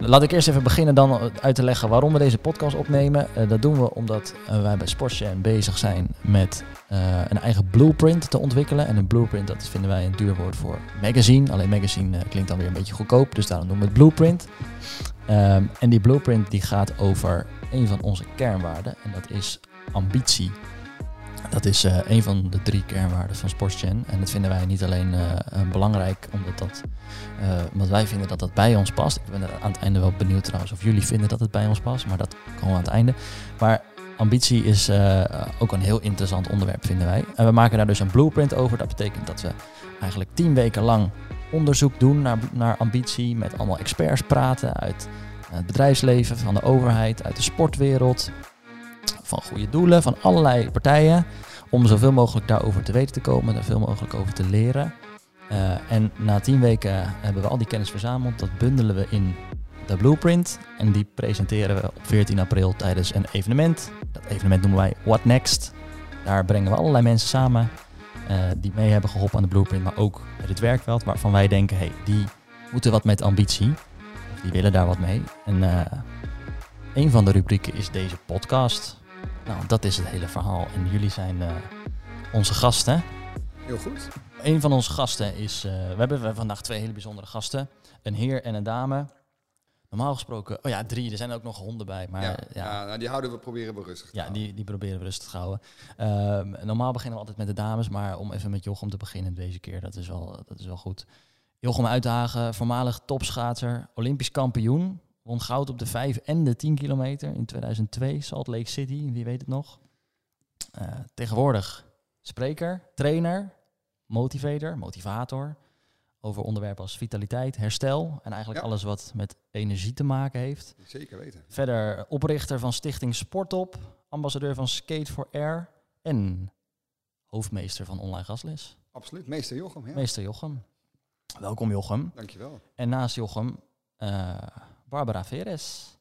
laat ik eerst even beginnen dan uit te leggen waarom we deze podcast opnemen. Eh, dat doen we omdat eh, wij bij Sportgen bezig zijn met eh, een eigen blueprint te ontwikkelen. En een blueprint, dat vinden wij een duur woord voor magazine. Alleen magazine klinkt dan weer een beetje goedkoop, dus daarom noemen we het blueprint. Ehm, en die blueprint die gaat over een van onze kernwaarden en dat is ambitie. Dat is eh, een van de drie kernwaarden van Sportsgen. En dat vinden wij niet alleen eh, eh, belangrijk, omdat, dat, omdat wij vinden dat dat bij ons past. Ik ben aan het einde wel benieuwd trouwens of jullie vinden dat het bij ons past, maar dat komen we aan het einde. Maar ambitie is ook een heel interessant onderwerp, vinden wij. En we maken daar dus een blueprint over. Dat betekent dat we eigenlijk tien weken lang onderzoek doen naar, naar ambitie, met allemaal experts praten uit het bedrijfsleven, van de overheid, uit de sportwereld, van goede doelen, van allerlei partijen. Om zoveel mogelijk daarover te weten te komen, er veel mogelijk over te leren. Eh, en na tien weken hebben we al die kennis verzameld. Dat bundelen we in de blueprint. En die presenteren we op 14 april tijdens een evenement. Dat evenement noemen wij What Next. Daar brengen we allerlei mensen samen eh, die mee hebben geholpen aan de blueprint, maar ook met het werkveld waarvan wij denken, hey, die moeten wat met ambitie. Die willen daar wat mee. En eh, een van de rubrieken is deze podcast. Nou, dat is het hele verhaal. En jullie zijn eh, onze gasten. Heel goed. Een van onze gasten is. eh, we hebben vandaag twee hele bijzondere gasten: een heer en een dame. Normaal gesproken. Oh ja, drie. Er zijn ook nog honden bij. Maar ja, ja, ja, ja, nou, die houden we proberen we rustig. te houden. die, die proberen we rustig te houden. Ehm, normaal beginnen we altijd met de dames. Maar om even met Jochem te beginnen deze keer, dat is wel, dat is wel goed. Jochem Uitdagen, voormalig topschaatser, Olympisch kampioen. Won goud op de 5 en de 10 kilometer in 2002, Salt Lake City, wie weet het nog. Eh, tegenwoordig spreker, trainer, motivator, motivator. Over onderwerpen als vitaliteit, herstel en eigenlijk Ja. alles wat met energie te maken heeft. Zeker weten. Verder oprichter van Stichting Sportop, ambassadeur van Skate for Air en hoofdmeester van Online Gastles. Absoluut. Meester Jochem, ja. Meester Jochem. Welkom Jochem. Dankjewel. En naast Jochem, eh, Barbara Veres.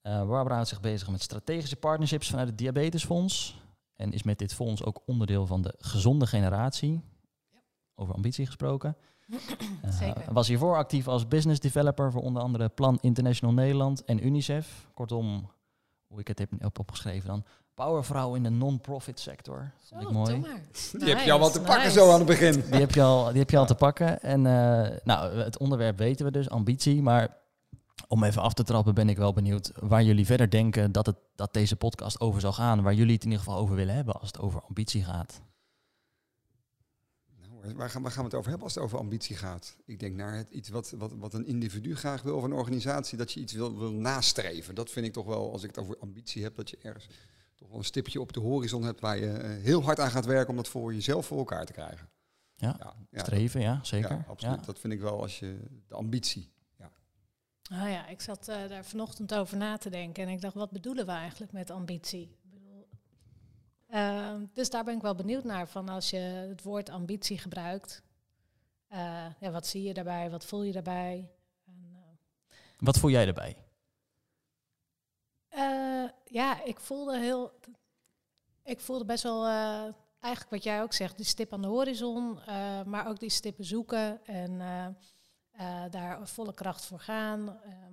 Eh, Barbara houdt zich bezig met strategische partnerships vanuit het Diabetesfonds. En is met dit fonds ook onderdeel van de gezonde generatie. Over ambitie gesproken. Eh, Zeker. was hiervoor actief als business developer voor onder andere Plan International Nederland en UNICEF. Kortom, hoe ik het heb opgeschreven dan. Powervrouw in de non-profit sector. Vond ik Zo, mooi. doe maar. Die heb je al wat te pakken nice. zo aan het begin. Die heb je al, die heb je al te pakken. En eh, nou, het onderwerp weten we dus, ambitie. Maar om even af te trappen ben ik wel benieuwd waar jullie verder denken dat, het, dat deze podcast over zal gaan. Waar jullie het in ieder geval over willen hebben als het over ambitie gaat. Nou, waar, gaan, waar gaan we het over hebben als het over ambitie gaat? Ik denk naar het, iets wat, wat, wat een individu graag wil of een organisatie, dat je iets wil, wil nastreven. Dat vind ik toch wel, als ik het over ambitie heb, dat je ergens toch wel een stipje op de horizon hebt waar je eh, heel hard aan gaat werken om dat voor jezelf voor elkaar te krijgen. Ja, ja, ja, Streven, ja, zeker. Ja, absoluut. Dat vind ik wel als je de ambitie. Ah ja, ik zat eh, daar vanochtend over na te denken en ik dacht, wat bedoelen we eigenlijk met ambitie? Ik bedoel, eh, dus daar ben ik wel benieuwd naar, van als je het woord ambitie gebruikt, eh, ja, wat zie je daarbij, wat voel je daarbij? En, eh, Wat voel jij? Eh, ja, ik voelde heel. Ik voelde best wel. eigenlijk wat jij ook zegt, die stip aan de horizon. maar ook die stippen zoeken en eh, daar volle kracht voor gaan. Ehm,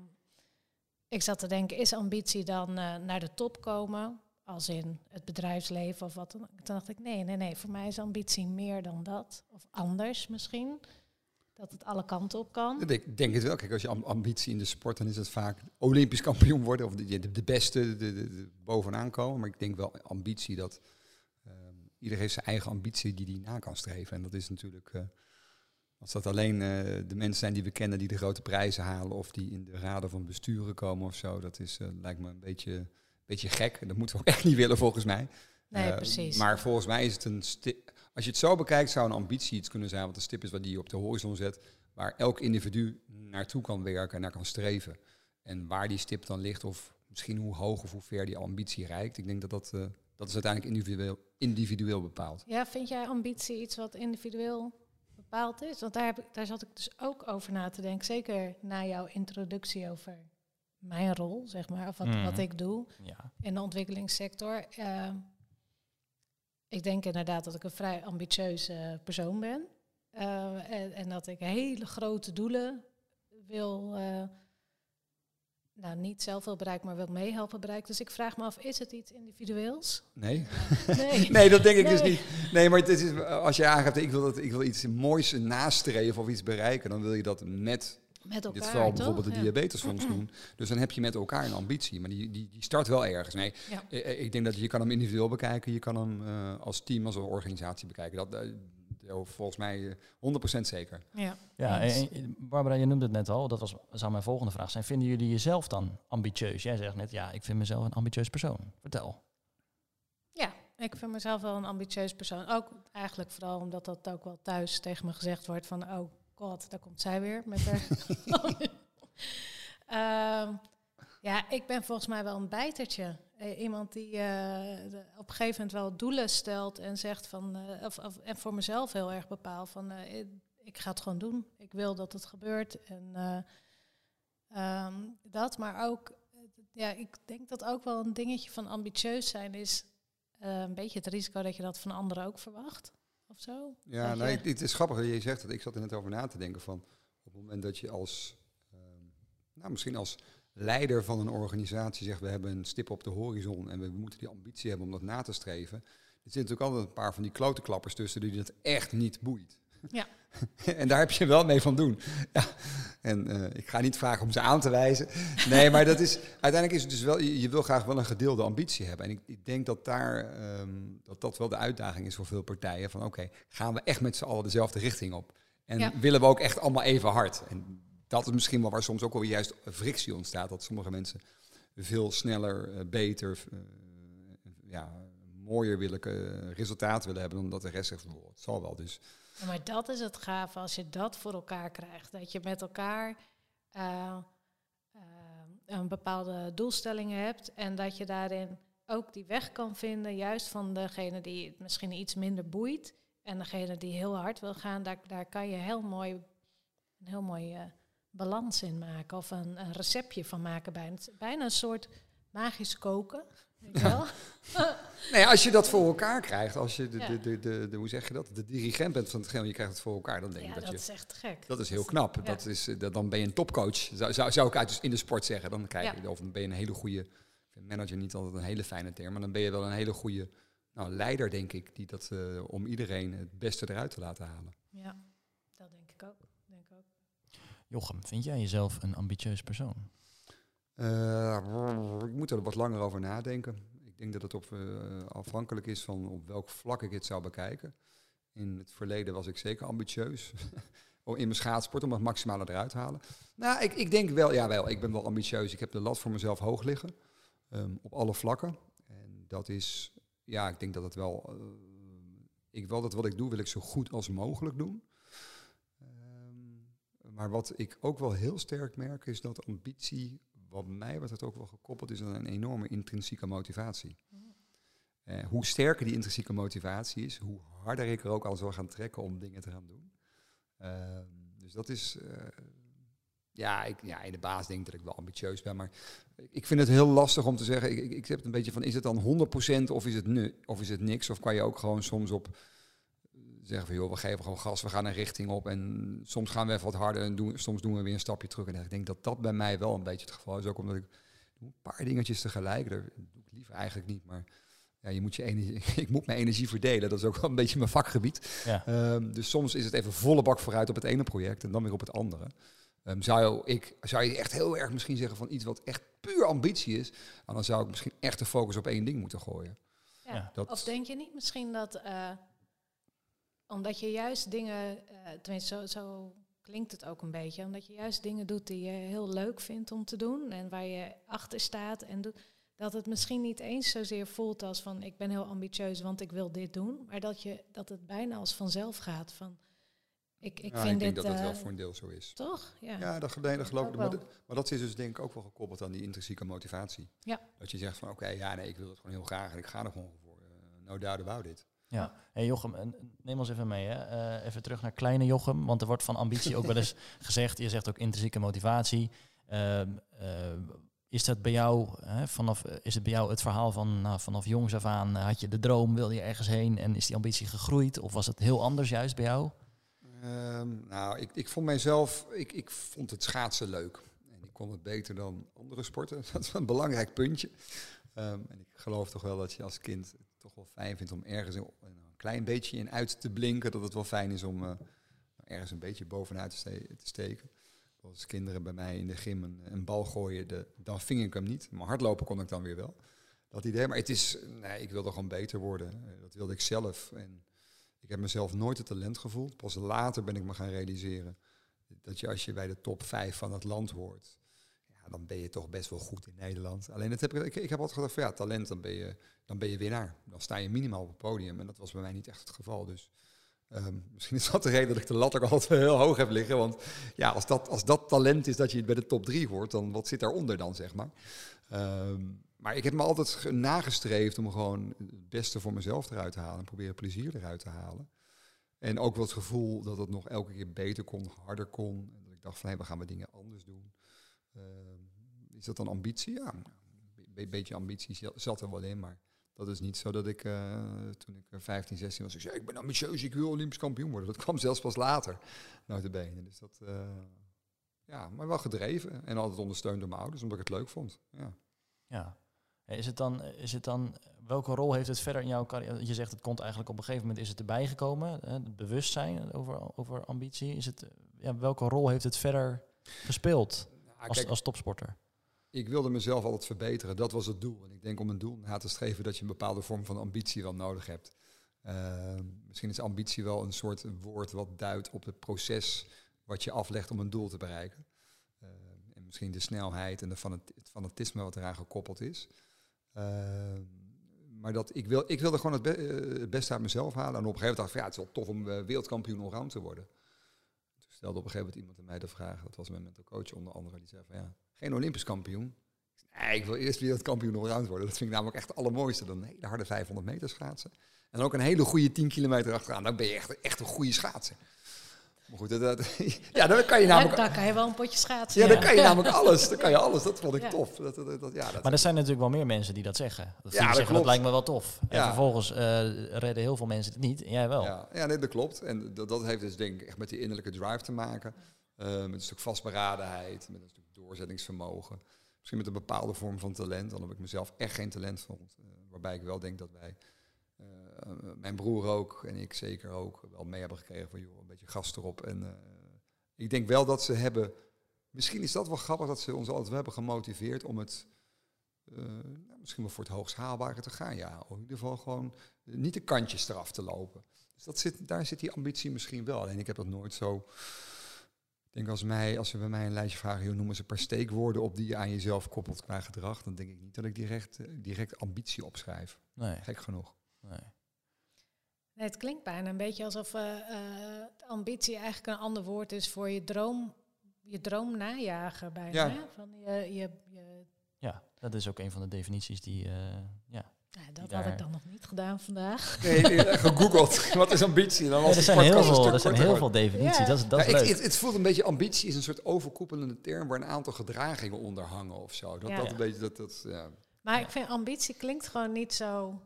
ik zat te denken, is ambitie dan eh, naar de top komen? Als in het bedrijfsleven of wat dan. Toen dacht ik, nee, nee, nee. Voor mij is ambitie meer dan dat. Of anders misschien. Dat het alle kanten op kan. Ik denk, het wel. Kijk, als je am- ambitie in de sport, dan is het vaak Olympisch kampioen worden of de, de, de beste de, bovenaan komen. Maar ik denk wel ambitie dat ehm iedereen heeft zijn eigen ambitie die die na kan streven. En dat is natuurlijk, eh, als dat alleen eh, de mensen zijn die we kennen die de grote prijzen halen of die in de raden van besturen komen of zo, dat is, eh, lijkt me een beetje, beetje gek. Dat moeten we ook echt niet willen volgens mij. Nee, Eh, precies. Maar volgens mij is het een stip. Als je het zo bekijkt, zou een ambitie iets kunnen zijn. Want een stip is wat die je op de horizon zet. Waar elk individu naartoe kan werken en naar kan streven. En waar die stip dan ligt, of misschien hoe hoog of hoe ver die ambitie reikt. Ik denk dat dat, eh, dat is uiteindelijk individueel, individueel bepaald. Ja, vind jij ambitie iets wat individueel bepaald is? Want daar, heb ik, daar zat ik dus ook over na te denken. Zeker na jouw introductie over mijn rol, zeg maar, of wat, Mhm. wat ik doe Ja. in de ontwikkelingssector. Eh, ik denk inderdaad dat ik een vrij ambitieuze persoon ben. Eh, en, en dat ik hele grote doelen wil, eh, nou, niet zelf wil bereiken, maar wil meehelpen bereiken. Dus ik vraag me af, is het iets individueels? Nee. Nee. nee, dat denk ik dus niet. Nee, maar het is, als je aangeeft, ik wil, dat, ik wil iets moois nastreven of iets bereiken, dan wil je dat met, Met in elkaar, dit geval toch? bijvoorbeeld de Ja. diabetesfonds doen. Dus dan heb je met elkaar een ambitie, maar die, die, die start wel ergens. Nee, Ja. ik, ik denk dat je kan hem individueel bekijken, je kan hem eh, als team, als een organisatie bekijken. Dat, eh, volgens mij eh, 100% zeker. Ja. Ja, Eens. en- en Barbara, je noemde het net al, dat was, zou mijn volgende vraag zijn. Vinden jullie jezelf dan ambitieus? Jij zegt net, ja, ik vind mezelf een ambitieus persoon. Vertel. Ja, ik vind mezelf wel een ambitieus persoon. Ook eigenlijk vooral omdat dat ook wel thuis tegen me gezegd wordt van... oh god, daar komt zij weer met haar... Ehm, ja, ik ben volgens mij wel een bijtertje. Eh, iemand die eh, de- op een gegeven moment wel doelen stelt en zegt van... eh, of, of, en voor mezelf heel erg bepaal van... ik- ga het gewoon doen. Ik wil dat het gebeurt. En eh, ehm, dat, maar ook... Ja, ik denk dat ook wel een dingetje van ambitieus zijn is... een beetje het risico dat je dat van anderen ook verwacht. Of zo. Ja, nee, het, het is grappig dat je zegt dat. Ik zat er net over na te denken van op het moment dat je als, ehm, nou misschien als leider van een organisatie zegt we hebben een stip op de horizon en we moeten die ambitie hebben om dat na te streven. Er zitten natuurlijk altijd een paar van die klote klappers tussen die dat echt niet boeit. Ja. en daar heb je wel mee van doen. Ja. En eh, ik ga niet vragen om ze aan te wijzen. Nee, maar dat is, uiteindelijk is het dus wel, je, je wil graag wel een gedeelde ambitie hebben. En ik, ik denk dat daar, ehm, dat dat wel de uitdaging is voor veel partijen. Van oké, gaan we echt met z'n allen dezelfde richting op? En Ja. willen we ook echt allemaal even hard? En dat is misschien wel waar soms ook wel juist frictie ontstaat. Dat sommige mensen veel sneller, eh, beter, eh, ja, mooier willen, eh, resultaat willen hebben dan dat de rest zegt, "Oh, het zal wel. Dus maar dat is het gave als je dat voor elkaar krijgt. Dat je met elkaar een bepaalde doelstelling hebt en dat je daarin ook die weg kan vinden, juist van degene die het misschien iets minder boeit en degene die heel hard wil gaan, daar, daar kan je heel mooi, een heel mooi balans in maken of een, een receptje van maken. Bijna, bijna een soort magisch koken. Weet wel? Nee, als je dat voor elkaar krijgt, als je de, Ja. de, de, de, de- hoe zeg je dat, de dirigent bent van het geheel, je krijgt het voor elkaar, dan denk ja, ik dat, dat je, is echt gek. dat is heel knap. ja. Dat is, eh, dat, dan ben je een topcoach, zou, zou, zou ik uit in de sport zeggen. Dan krijg je. Of dan ben je een hele goede, manager niet altijd een hele fijne term, maar dan ben je wel een hele goede nou, leider, denk ik, die dat, eh, om iedereen het beste eruit te laten halen. Ja, dat denk ik ook. Denk ik ook. Jochem, vind jij jezelf een ambitieus persoon? Eh, ik moet er wat langer over nadenken. Ik denk dat het op, eh, afhankelijk is van op welk vlak ik het zou bekijken. In het verleden was ik zeker ambitieus. Oh, in mijn schaatsport om het maximale eruit te halen. Nou, ik, ik denk wel, ja wel, ik ben wel ambitieus. Ik heb de lat voor mezelf hoog liggen. ehm, op alle vlakken. En dat is, ja, ik denk dat het wel... eh, ik wil dat wat ik doe, wil ik zo goed als mogelijk doen. Maar wat ik ook wel heel sterk merk, is dat ambitie, wat mij betreft ook wel gekoppeld is aan een enorme intrinsieke motivatie. Eh, hoe sterker die intrinsieke motivatie is, hoe harder ik er ook al zal gaan trekken om dingen te gaan doen. Ehm, dus dat is, eh, ja, ik, ja, in de baas denk ik dat ik wel ambitieus ben, maar ik vind het heel lastig om te zeggen. Ik, ik, ik heb het een beetje van, is het dan 100% of is het, nu, of is het niks? Of kan je ook gewoon soms op zeggen van, joh, we geven gewoon gas, we gaan een richting op en soms gaan we even wat harder en doen, soms doen we weer een stapje terug. En ik denk dat dat bij mij wel een beetje het geval is, ook omdat ik doe een paar dingetjes tegelijk. Dat doe ik liever eigenlijk niet, maar ja, je moet je energie, ik moet mijn energie verdelen. Dat is ook wel een beetje mijn vakgebied. Ja. Ehm, dus soms is het even volle bak vooruit op het ene project en dan weer op het andere. Ehm, zou, ik, zou je echt heel erg misschien zeggen van iets wat echt puur ambitie is, dan zou ik misschien echt de focus op één ding moeten gooien. Ja. Ja, dat- Of denk je niet misschien dat, eh, omdat je juist dingen, eh tenminste zo, zo klinkt het ook een beetje, omdat je juist dingen doet die je heel leuk vindt om te doen en waar je achter staat en doet, dat het misschien niet eens zozeer voelt als van ik ben heel ambitieus, want ik wil dit doen, maar dat, je, dat het bijna als vanzelf gaat van ik, ik Ja, vind ik denk dit dat dat wel eh, voor een deel zo is. toch? Ja. Ja, dat, nee, dat geloof ik. Maar, dat- maar dat is dus denk ik ook wel gekoppeld aan die intrinsieke motivatie. Ja. Dat je zegt van oké, ja nee, ik wil het gewoon heel graag en ik ga er gewoon voor. eh, no doubt about it. Ja. Hey Jochem, en neem ons even mee. Hè. Eh, even terug naar kleine Jochem. Want er wordt van ambitie ook wel eens gezegd. Je zegt ook intrinsieke motivatie. Ehm, eh, is dat bij jou, hè, vanaf, eh, is het bij jou het verhaal van nou, vanaf jongs af aan had je de droom, wilde je ergens heen en is die ambitie gegroeid? Of was het heel anders juist bij jou? Ehm, nou, ik, ik vond mijzelf, ik, ik vond het schaatsen leuk. En ik kon het beter dan andere sporten. Dat is een belangrijk puntje. Ehm, en ik geloof toch wel dat je als kind toch wel fijn vindt om ergens een, klein beetje in uit te blinken. Dat het wel fijn is om uh, ergens een beetje bovenuit te, ste te steken. Als kinderen bij mij in de gym een, bal gooien, de, dan ving ik hem niet. Maar hardlopen kon ik dan weer wel. Dat idee. Maar het is, nee, ik wilde gewoon beter worden. Uh, dat wilde ik zelf. En ik heb mezelf nooit het talent gevoeld. Pas later ben ik me gaan realiseren dat je als je bij de top 5 van het land hoort, dan ben je toch best wel goed in Nederland. Alleen dat heb ik, ik, heb altijd gedacht van ja, talent, dan ben, je, dan ben je winnaar. Dan sta je minimaal op het podium. En dat was bij mij niet echt het geval. Dus um, misschien is dat de reden dat ik de lat ook altijd heel hoog heb liggen. Want ja, als dat, als dat talent is dat je bij de top 3 hoort, dan wat zit daaronder dan, zeg maar. Um, maar ik heb me altijd nagestreefd om gewoon het beste voor mezelf eruit te halen. En proberen plezier eruit te halen. En ook wel het gevoel dat het nog elke keer beter kon, harder kon. En dat ik dacht van, hé, we gaan we dingen anders doen. Uh, is dat dan ambitie? Ja, een beetje ambitie zat er wel in, maar dat is niet zo dat ik, uh, toen ik 15, 16 was, ik zei, ik ben ambitieus, ik wil Olympisch kampioen worden. Dat kwam zelfs pas later, naar de benen. Dus dat, uh, ja, maar wel gedreven en altijd ondersteund door mijn ouders, omdat ik het leuk vond. Ja. ja. Is het dan, is het dan welke rol heeft het verder in jouw carrière? Je zegt het komt eigenlijk op een gegeven moment is het erbij gekomen, hè, het bewustzijn over, over ambitie. Is het, ja, welke rol heeft het verder gespeeld nou, als, kijk, als topsporter? Ik wilde mezelf altijd verbeteren, dat was het doel. En ik denk om een doel na te streven dat je een bepaalde vorm van ambitie wel nodig hebt. Uh, misschien is ambitie wel een soort woord wat duidt op het proces wat je aflegt om een doel te bereiken. Uh, en misschien de snelheid en de het fanatisme wat eraan gekoppeld is. Uh, maar dat, ik, wil, ik wilde gewoon het, be het, beste uit mezelf halen. En op een gegeven moment dacht ik, ja, het is wel tof om uh, wereldkampioen allround te worden. Stelde op een gegeven moment iemand aan mij de vraag, dat was mijn mental coach onder andere, die zei van ja, geen Olympisch kampioen. Nee, ik wil eerst wereldkampioen allround worden. Dat vind ik namelijk echt het allermooiste. Dan een hele harde 500 meter schaatsen. En ook een hele goede 10 kilometer achteraan. Dan ben je echt, echt een goede schaatser. Maar goed, dat, dat, ja, dan kan je namelijk... Ja, dan kan je wel een potje schaatsen. Ja, dan kan je namelijk alles. Dan kan je alles. Dat vond ik ja. tof. Dat, dat, ja, maar er zijn natuurlijk wel meer mensen die dat zeggen. Dat, ja, dat, zeggen, dat lijkt me wel tof. En vervolgens uh, redden heel veel mensen het niet. En jij wel. Ja, ja nee, dat klopt. En dat, dat heeft dus denk ik echt met die innerlijke drive te maken. Uh, met een stuk vastberadenheid. Met een stuk doorzettingsvermogen. Misschien met een bepaalde vorm van talent. Dan heb ik mezelf echt geen talent vond. Uh, waarbij ik wel denk dat wij... Uh, mijn broer ook en ik zeker ook wel mee hebben gekregen van joh, een beetje gas erop. En uh, ik denk wel dat ze hebben, misschien is dat wel grappig dat ze ons altijd wel hebben gemotiveerd om het uh, misschien wel voor het hoogst haalbare te gaan. Ja, of in ieder geval gewoon niet de kantjes eraf te lopen. Dus dat zit, daar zit die ambitie misschien wel. Alleen ik heb dat nooit zo. Ik denk als, mij, als ze bij mij een lijstje vragen, hoe noemen ze een paar steekwoorden op die je aan jezelf koppelt qua gedrag, dan denk ik niet dat ik direct, direct ambitie opschrijf. Nee. Gek genoeg. Nee. Nee, het klinkt bijna een beetje alsof uh, uh, ambitie eigenlijk een ander woord is voor je droom, je droom najagen bijna. Ja. Van je, je, je ja, dat is ook een van de definities die, uh, ja. Ja, dat had ik dan nog niet gedaan vandaag. Nee, gegoogeld. Wat is ambitie? Dan was ja, er zijn, heel veel, er zijn heel veel definities. Ja. Dat, is, dat is leuk. Het, het, het, voelt een beetje ambitie is een soort overkoepelende term waar een aantal gedragingen onder hangen of zo. Dat, dat een beetje dat, dat ja. Maar ik vind ambitie klinkt gewoon niet zo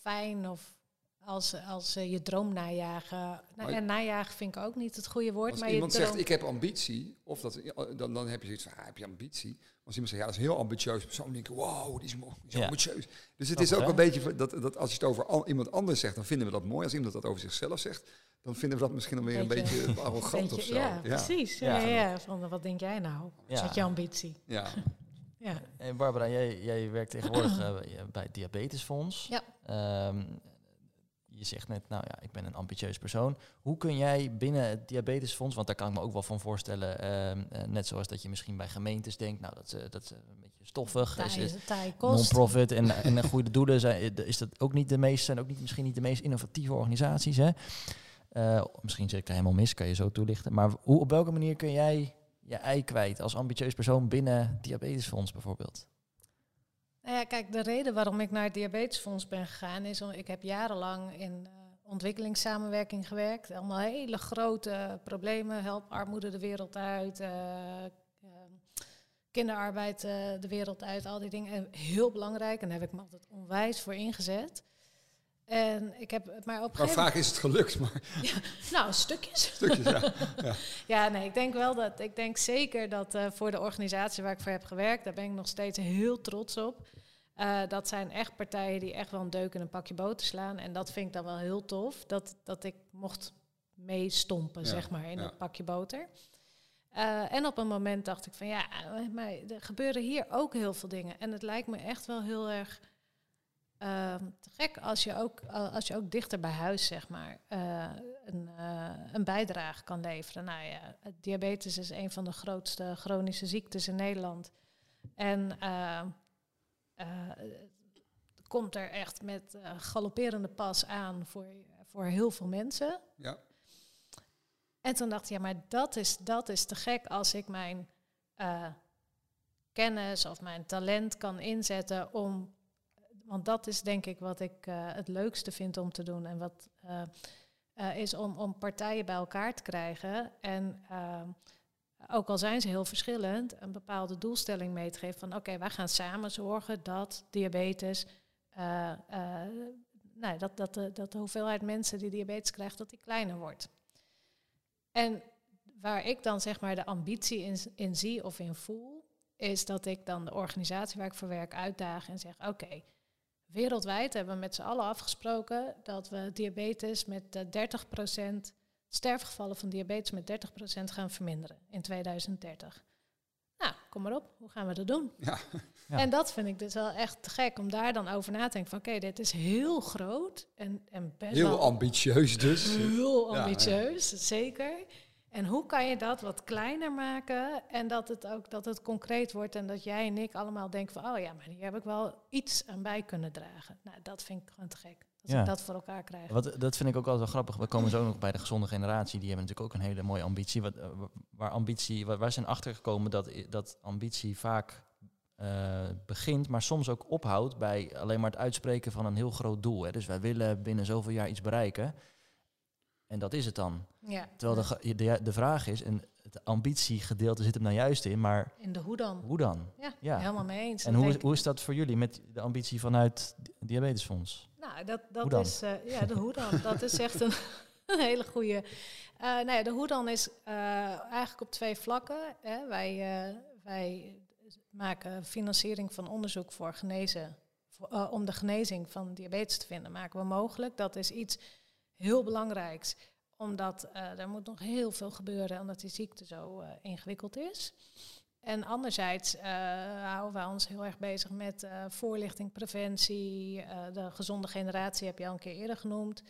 fijn of als, als uh, je droom najagen. Nou, en najagen vind ik ook niet het goede woord. Als maar iemand je zegt, ik heb ambitie, of dat, dan, dan heb je zoiets van, ah, heb je ambitie? Als iemand zegt, ja, dat is heel ambitieus persoon, denk ik, wow, die is, die is ja. ambitieus. Dus het is ook een beetje, dat, dat als je het over al, iemand anders zegt, dan vinden we dat mooi. Als iemand dat over zichzelf zegt, dan vinden we dat misschien dan weer een beetje, arrogant beetje, of zo. Ja, ja. precies. Ja. Ja, Van, wat denk jij nou? Ja. Is je ambitie? Ja. ja. En Barbara, jij, jij werkt tegenwoordig uh, bij het Diabetesfonds. Ja. Um, je zegt net, nou ja, ik ben een ambitieus persoon. Hoe kun jij binnen het diabetesfonds, want daar kan ik me ook wel van voorstellen, uh, uh, net zoals dat je misschien bij gemeentes denkt, nou dat ze dat ze een beetje stoffig taai, is, non-profit en, en goede doelen zijn, is dat ook niet de meest, zijn ook niet misschien niet de meest innovatieve organisaties. Hè? Uh, misschien zeg ik helemaal mis, kan je zo toelichten. Maar hoe, op welke manier kun jij je ei kwijt als ambitieus persoon binnen het diabetesfonds bijvoorbeeld? Nou ja, kijk, de reden waarom ik naar het Diabetesfonds ben gegaan is omdat ik heb jarenlang in uh, ontwikkelingssamenwerking gewerkt. Allemaal hele grote problemen. Help armoede de wereld uit. Uh, uh, kinderarbeid de wereld uit. Al die dingen. En heel belangrijk. En daar heb ik me altijd onwijs voor ingezet. En ik heb maar op Maar gegeven vaak is het gelukt, maar Nou, stukjes. stukjes, ja. ja. Ja, nee, ik denk wel dat. Ik denk zeker dat eh, voor de organisatie waar ik voor heb gewerkt, daar ben ik nog steeds heel trots op. Eh, dat zijn echt partijen die echt wel een deuk in een pakje boter slaan. En dat vind ik dan wel heel tof. Dat, dat ik mocht meestompen, Ja, zeg maar, in ja. dat pakje boter. Eh, en op een moment dacht ik van ja, maar er gebeuren hier ook heel veel dingen. En het lijkt me echt wel heel erg ehm, te gek als je, ook, als je ook dichter bij huis, zeg maar, eh, een, eh, een bijdrage kan leveren. Nou ja, diabetes is een van de grootste chronische ziektes in Nederland. En eh, eh, komt er echt met galopperende pas aan voor, voor heel veel mensen. ja. En toen dacht ik, ja, maar dat is, dat is te gek als ik mijn kennis of mijn talent kan inzetten om. Want dat is denk ik wat ik eh, het leukste vind om te doen. En wat eh, eh, is om, om partijen bij elkaar te krijgen. En eh, ook al zijn ze heel verschillend, een bepaalde doelstelling mee te geven van oké, wij gaan samen zorgen dat diabetes. nou, dat, dat, de, dat de hoeveelheid mensen die diabetes krijgt, dat die kleiner wordt. En waar ik dan zeg maar de ambitie in, in zie of in voel, is dat ik dan de organisatie waar ik voor werk uitdaag en zeg: Oké, wereldwijd hebben we met z'n allen afgesproken dat we diabetes met eh, 30%, sterfgevallen van diabetes met 30% gaan verminderen in 2030. Nou, kom maar op, hoe gaan we dat doen? Ja. Ja. En dat vind ik dus wel echt te gek om daar dan over na te denken van oké, dit is heel groot en, en best Heel wel ambitieus dus. heel Ja, ja. ambitieus, zeker. En hoe kan je dat wat kleiner maken en dat het ook dat het concreet wordt en dat jij en ik allemaal denken van oh ja, maar hier heb ik wel iets aan bij kunnen dragen. Nou, dat vind ik gewoon te gek. Als Ja. ik dat voor elkaar krijg. Wat, dat vind ik ook altijd wel grappig. We komen zo nog bij de gezonde generatie. Die hebben natuurlijk ook een hele mooie ambitie. Wat, eh, waar ambitie waar, waar zijn achtergekomen dat, dat ambitie vaak eh, begint, maar soms ook ophoudt bij alleen maar het uitspreken van een heel groot doel. Hè. Dus wij willen binnen zoveel jaar iets bereiken. En dat is het dan. Ja. Terwijl de, de, de vraag is, en het ambitiegedeelte zit hem nou juist in, maar In de hoe dan? hoe dan? Ja, Ja. helemaal mee eens. En hoe, denk hoe is dat voor jullie met de ambitie vanuit Di- Diabetesfonds? Nou, dat, dat is, eh, ja, de hoe dan. dat is echt een, een hele goede. Eh nou ja, de hoe dan is eh, eigenlijk op twee vlakken. Hè. Wij, wij maken financiering van onderzoek voor genezen, voor, om de genezing van diabetes te vinden, maken we mogelijk. Dat is iets heel belangrijks, omdat eh, er moet nog heel veel gebeuren, omdat die ziekte zo eh, ingewikkeld is. En anderzijds eh, houden wij ons heel erg bezig met voorlichting, preventie. de gezonde generatie heb je al een keer eerder genoemd.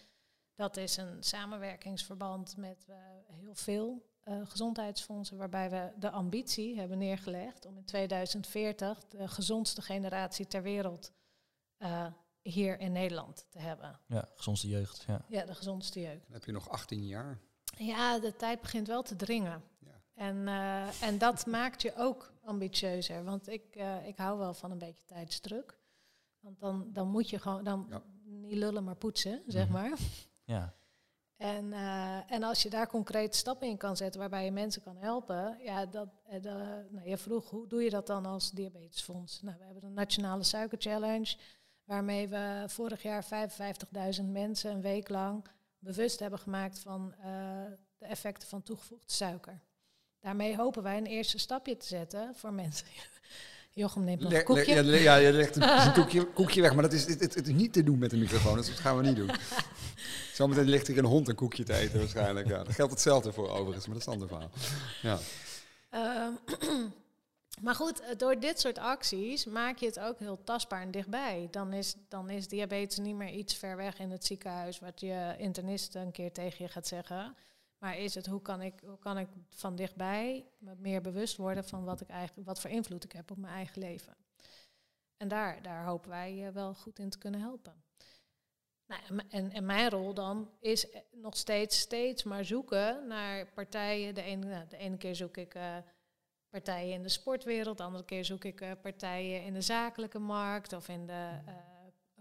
Dat is een samenwerkingsverband met heel veel gezondheidsfondsen, waarbij we de ambitie hebben neergelegd om in 2040 de gezondste generatie ter wereld hier in Nederland te hebben. Ja, gezondste jeugd. Ja. Ja, de gezondste jeugd. Dan heb je nog 18 jaar. Ja, de tijd begint wel te dringen. Ja. En, eh, en dat maakt je ook ambitieuzer. Want ik, eh, ik hou wel van een beetje tijdsdruk. Want dan, dan moet je gewoon dan Ja. niet lullen, maar poetsen, zeg Mhm. maar. ja. En, eh, en als je daar concrete stappen in kan zetten waarbij je mensen kan helpen. Ja, dat, eh, nou, je vroeg, hoe doe je dat dan als diabetesfonds? Nou, we hebben de Nationale Suiker Challenge. Waarmee we vorig jaar 55.000 mensen een week lang bewust hebben gemaakt van eh, de effecten van toegevoegde suiker. Daarmee hopen wij een eerste stapje te zetten voor mensen. Jochem neemt nog een le- koekje. ja, le- ja, je legt een, een koekje, koekje weg, maar dat is, het, het, het is niet te doen met de microfoon, dus dat gaan we niet doen. Zometeen ligt er een hond een koekje te eten waarschijnlijk. Ja, daar geldt hetzelfde voor overigens, maar dat is een ander verhaal. Ja. Ehm, maar goed, eh, door dit soort acties maak je het ook heel tastbaar en dichtbij. Dan is, dan is diabetes niet meer iets ver weg in het ziekenhuis, wat je internist een keer tegen je gaat zeggen. Maar is het hoe kan ik, hoe kan ik van dichtbij me meer bewust worden van wat, ik eigenlijk, wat voor invloed ik heb op mijn eigen leven. En daar, daar hopen wij wel goed in te kunnen helpen. Nou, en, en mijn rol dan is eh, nog steeds, steeds maar zoeken naar partijen. De ene, nou, de ene keer zoek ik eh, partijen in de sportwereld, de andere keer zoek ik eh, partijen in de zakelijke markt of in de eh,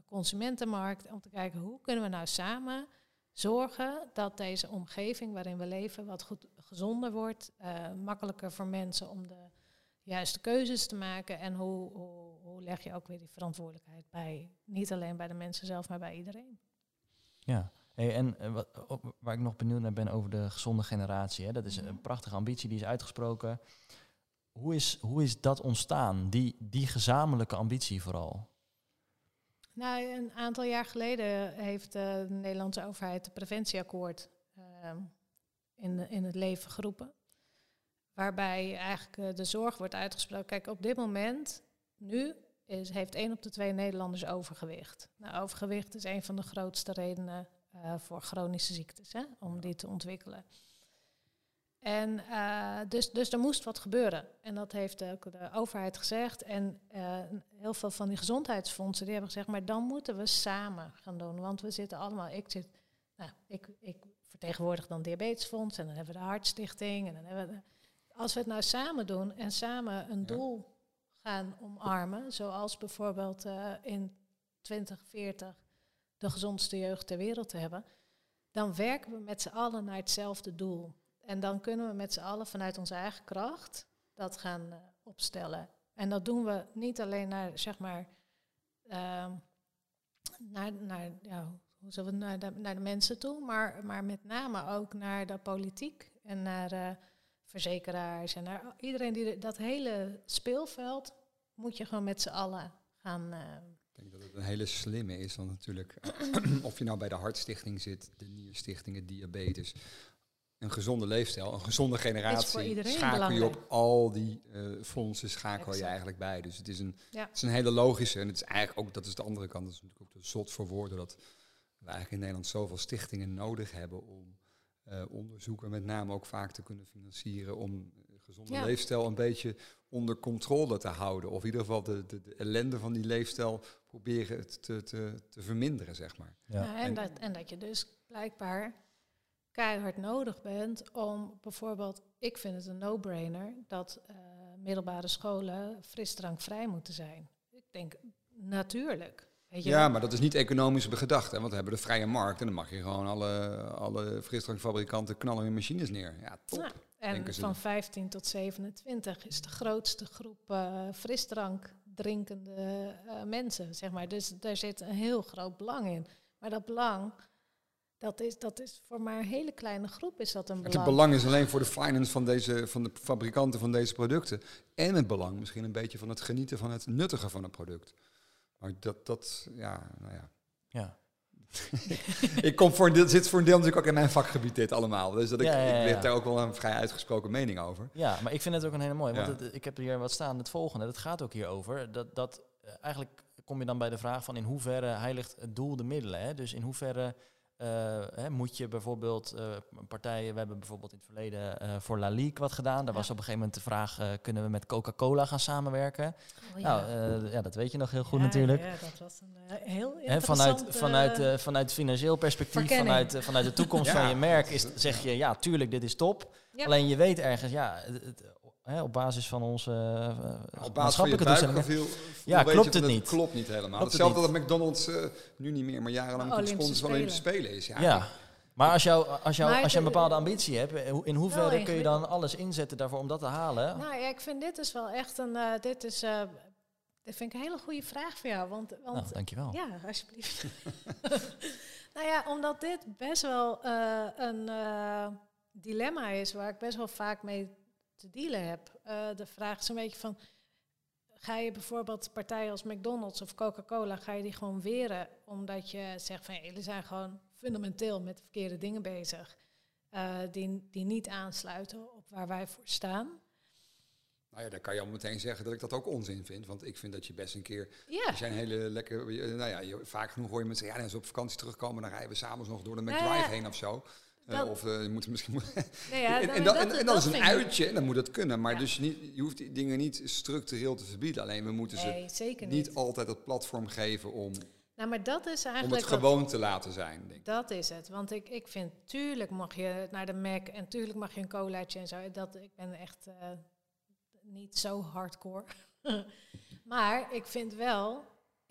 consumentenmarkt. Om te kijken hoe kunnen we nou samen zorgen dat deze omgeving waarin we leven wat goed, gezonder wordt, eh, makkelijker voor mensen om de juiste keuzes te maken. En hoe, hoe, hoe leg je ook weer die verantwoordelijkheid bij, niet alleen bij de mensen zelf, maar bij iedereen. Ja, hey, en wat, op- waar ik nog benieuwd naar ben over de gezonde generatie. Hè? Dat is Mhm. een prachtige ambitie, die is uitgesproken. Hoe is, hoe is dat ontstaan, die, die gezamenlijke ambitie vooral? Nou, een aantal jaar geleden heeft de Nederlandse overheid het preventieakkoord ehm, in, in het leven geroepen. Waarbij eigenlijk eh, de zorg wordt uitgesproken. Kijk, op dit moment, nu, is, heeft één op de twee Nederlanders overgewicht. Nou, overgewicht is een van de grootste redenen eh, voor chronische ziektes, hè, om die te ontwikkelen. En eh, dus, dus er moest wat gebeuren. En dat heeft ook de overheid gezegd. En eh, heel veel van die gezondheidsfondsen die hebben gezegd, maar dan moeten we samen gaan doen. Want we zitten allemaal, ik zit, nou, ik, ik vertegenwoordig dan Diabetesfonds en dan hebben we de Hartstichting. En dan hebben we de- als we het nou samen doen en samen een Ja. doel gaan omarmen, zoals bijvoorbeeld eh, in 2040 de gezondste jeugd ter wereld te hebben, dan werken we met z'n allen naar hetzelfde doel. En dan kunnen we met z'n allen vanuit onze eigen kracht dat gaan eh, opstellen. En dat doen we niet alleen naar, zeg maar, ehm, naar, naar, ja, hoe we, naar, de, naar de mensen toe, maar, maar met name ook naar de politiek en naar eh, verzekeraars en naar iedereen die dat hele speelveld moet je gewoon met z'n allen gaan. eh, Ik denk dat het een hele slimme is, want natuurlijk, of je nou bij de Hartstichting zit, de Nierstichtingen, diabetes, een gezonde leefstijl, een gezonde generatie, schakel je op al die eh, fondsen, schakel je eigenlijk bij. Dus het is, een, Ja. het is een hele logische, en het is eigenlijk ook, dat is de andere kant, dat is natuurlijk ook de zot voor woorden, dat we eigenlijk in Nederland zoveel stichtingen nodig hebben om eh, onderzoeken met name ook vaak te kunnen financieren, om een gezonde Ja. leefstijl een beetje onder controle te houden. Of in ieder geval de, de, de ellende van die leefstijl proberen het te, te, te verminderen, zeg maar. Ja. Ja, en, En- dat, en dat je dus blijkbaar keihard nodig bent om bijvoorbeeld, ik vind het een no-brainer dat eh, middelbare scholen frisdrankvrij moeten zijn. Ik denk natuurlijk. Weet je Ja, wel. maar dat is niet economisch bedacht, hè, want we hebben de vrije markt en dan mag je gewoon alle, alle frisdrankfabrikanten knallen hun machines neer. Ja, top. Ja, en van dan. 15 tot 27 is de grootste groep eh, frisdrank drinkende eh, mensen, zeg maar. Dus daar zit een heel groot belang in. Maar dat belang, dat is, dat is voor maar een hele kleine groep is dat een Het belang. belang is alleen voor de finance van, deze, van de fabrikanten van deze producten. En het belang misschien een beetje van het genieten van het nuttige van het product. Maar dat, dat ja, nou ja. Ja. ik kom voor een deel, zit voor een deel natuurlijk ook in mijn vakgebied dit allemaal. Dus dat ik, Ja, ja, ja, ik heb daar ook wel een vrij uitgesproken mening over. Ja, maar ik vind het ook een hele mooie. Want Ja. het, ik heb hier wat staan, het volgende. Dat gaat ook hierover. Dat, dat eh, eigenlijk kom je dan bij de vraag van in hoeverre heiligt het doel de middelen. Hè? Dus in hoeverre eh, hè, moet je bijvoorbeeld eh, partijen... We hebben bijvoorbeeld in het verleden eh, voor La Ligue wat gedaan. Daar Ja. was op een gegeven moment de vraag, eh, kunnen we met Coca-Cola gaan samenwerken? Oh, Nou, eh, ja, dat weet je nog heel goed Ja, natuurlijk. Ja, dat was een heel Hè, vanuit, vanuit, vanuit financieel perspectief, vanuit, vanuit de toekomst Ja. van je merk, is, zeg je ja, tuurlijk, dit is top. Ja. Alleen je weet ergens, ja, het, het- hè, op basis van onze uh, Op basis van je maatschappelijke doelstellingen. buikgevoel Ja, klopt het niet. klopt niet helemaal. Klopt het Hetzelfde niet. dat McDonald's eh, nu niet meer, maar jarenlang De de sponsor van Olympische Spelen is. Ja, Ja. Maar als, jou, als, jou, Maar als je een bepaalde ambitie hebt, eh, in hoeverre kun je dan alles inzetten daarvoor om dat te halen? Nou ja, ik vind dit is wel echt een... eh, dit is... eh, dit vind ik een hele goede vraag voor jou. Want, want nou, dankjewel. Ja, alsjeblieft. nou ja, omdat dit best wel eh, een eh, dilemma is waar ik best wel vaak mee te dealen heb. Eh, de vraag is een beetje van, ga je bijvoorbeeld partijen als McDonald's of Coca-Cola, ga je die gewoon weren omdat je zegt van, jullie zijn gewoon fundamenteel met de verkeerde dingen bezig. eh, die, die niet aansluiten op waar wij voor staan. Nou ja, dan kan je al meteen zeggen dat ik dat ook onzin vind. Want ik vind dat je best een keer... Ja, Er zijn hele lekker... eh, Nou ja, je, vaak genoeg hoor je mensen. Ja, als we op vakantie terugkomen, dan rijden we s'avonds nog door de McDrive ja. heen of zo. Eh, Dat- of eh, je moet misschien... nee, ja en, dan- en, dan, en, en dan is een uitje en dan moet dat kunnen. Maar Ja. dus niet, je hoeft die dingen niet structureel te verbieden. Alleen we moeten ze Nee, niet, niet. altijd het platform geven om, Nou, maar dat is om eigenlijk het wat- gewoon te laten zijn. Denk ik. Dat is het. Want ik, ik vind, tuurlijk mag je naar de Mac en tuurlijk mag je een colaatje en zo. Dat, ik ben echt eh, niet zo hardcore. maar ik vind wel,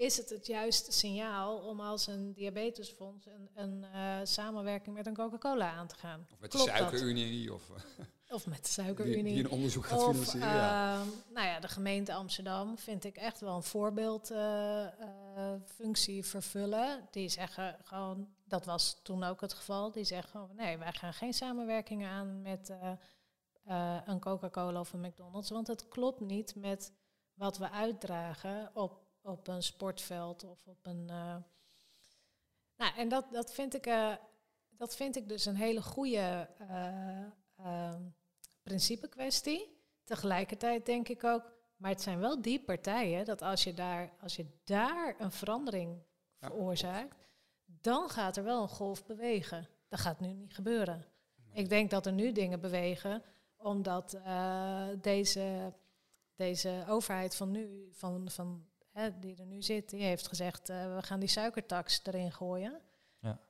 is het het juiste signaal om als een diabetesfonds een, een eh, samenwerking met een Coca-Cola aan te gaan? Of met de Klopt suikerunie. Of eh, Of met de suikerunie. die een onderzoek gaat Of, financieren. ja. ehm, nou ja, de gemeente Amsterdam vind ik echt wel een voorbeeldfunctie functie vervullen. Die zeggen gewoon, dat was toen ook het geval. Die zeggen, oh, nee, wij gaan geen samenwerking aan met eh, eh, een Coca-Cola of een McDonald's. Want het klopt niet met wat we uitdragen op, op een sportveld of op een... eh, nou, en dat, dat, vind ik, eh, dat vind ik dus een hele goede eh, principe kwestie. Tegelijkertijd denk ik ook, maar het zijn wel die partijen dat als je daar, als je daar een verandering Ja. veroorzaakt, dan gaat er wel een golf bewegen. Dat gaat nu niet gebeuren. Ik denk dat er nu dingen bewegen, omdat deze, deze overheid van nu, van, van, hè, die er nu zit, die heeft gezegd, eh, we gaan die suikertax erin gooien. Ja.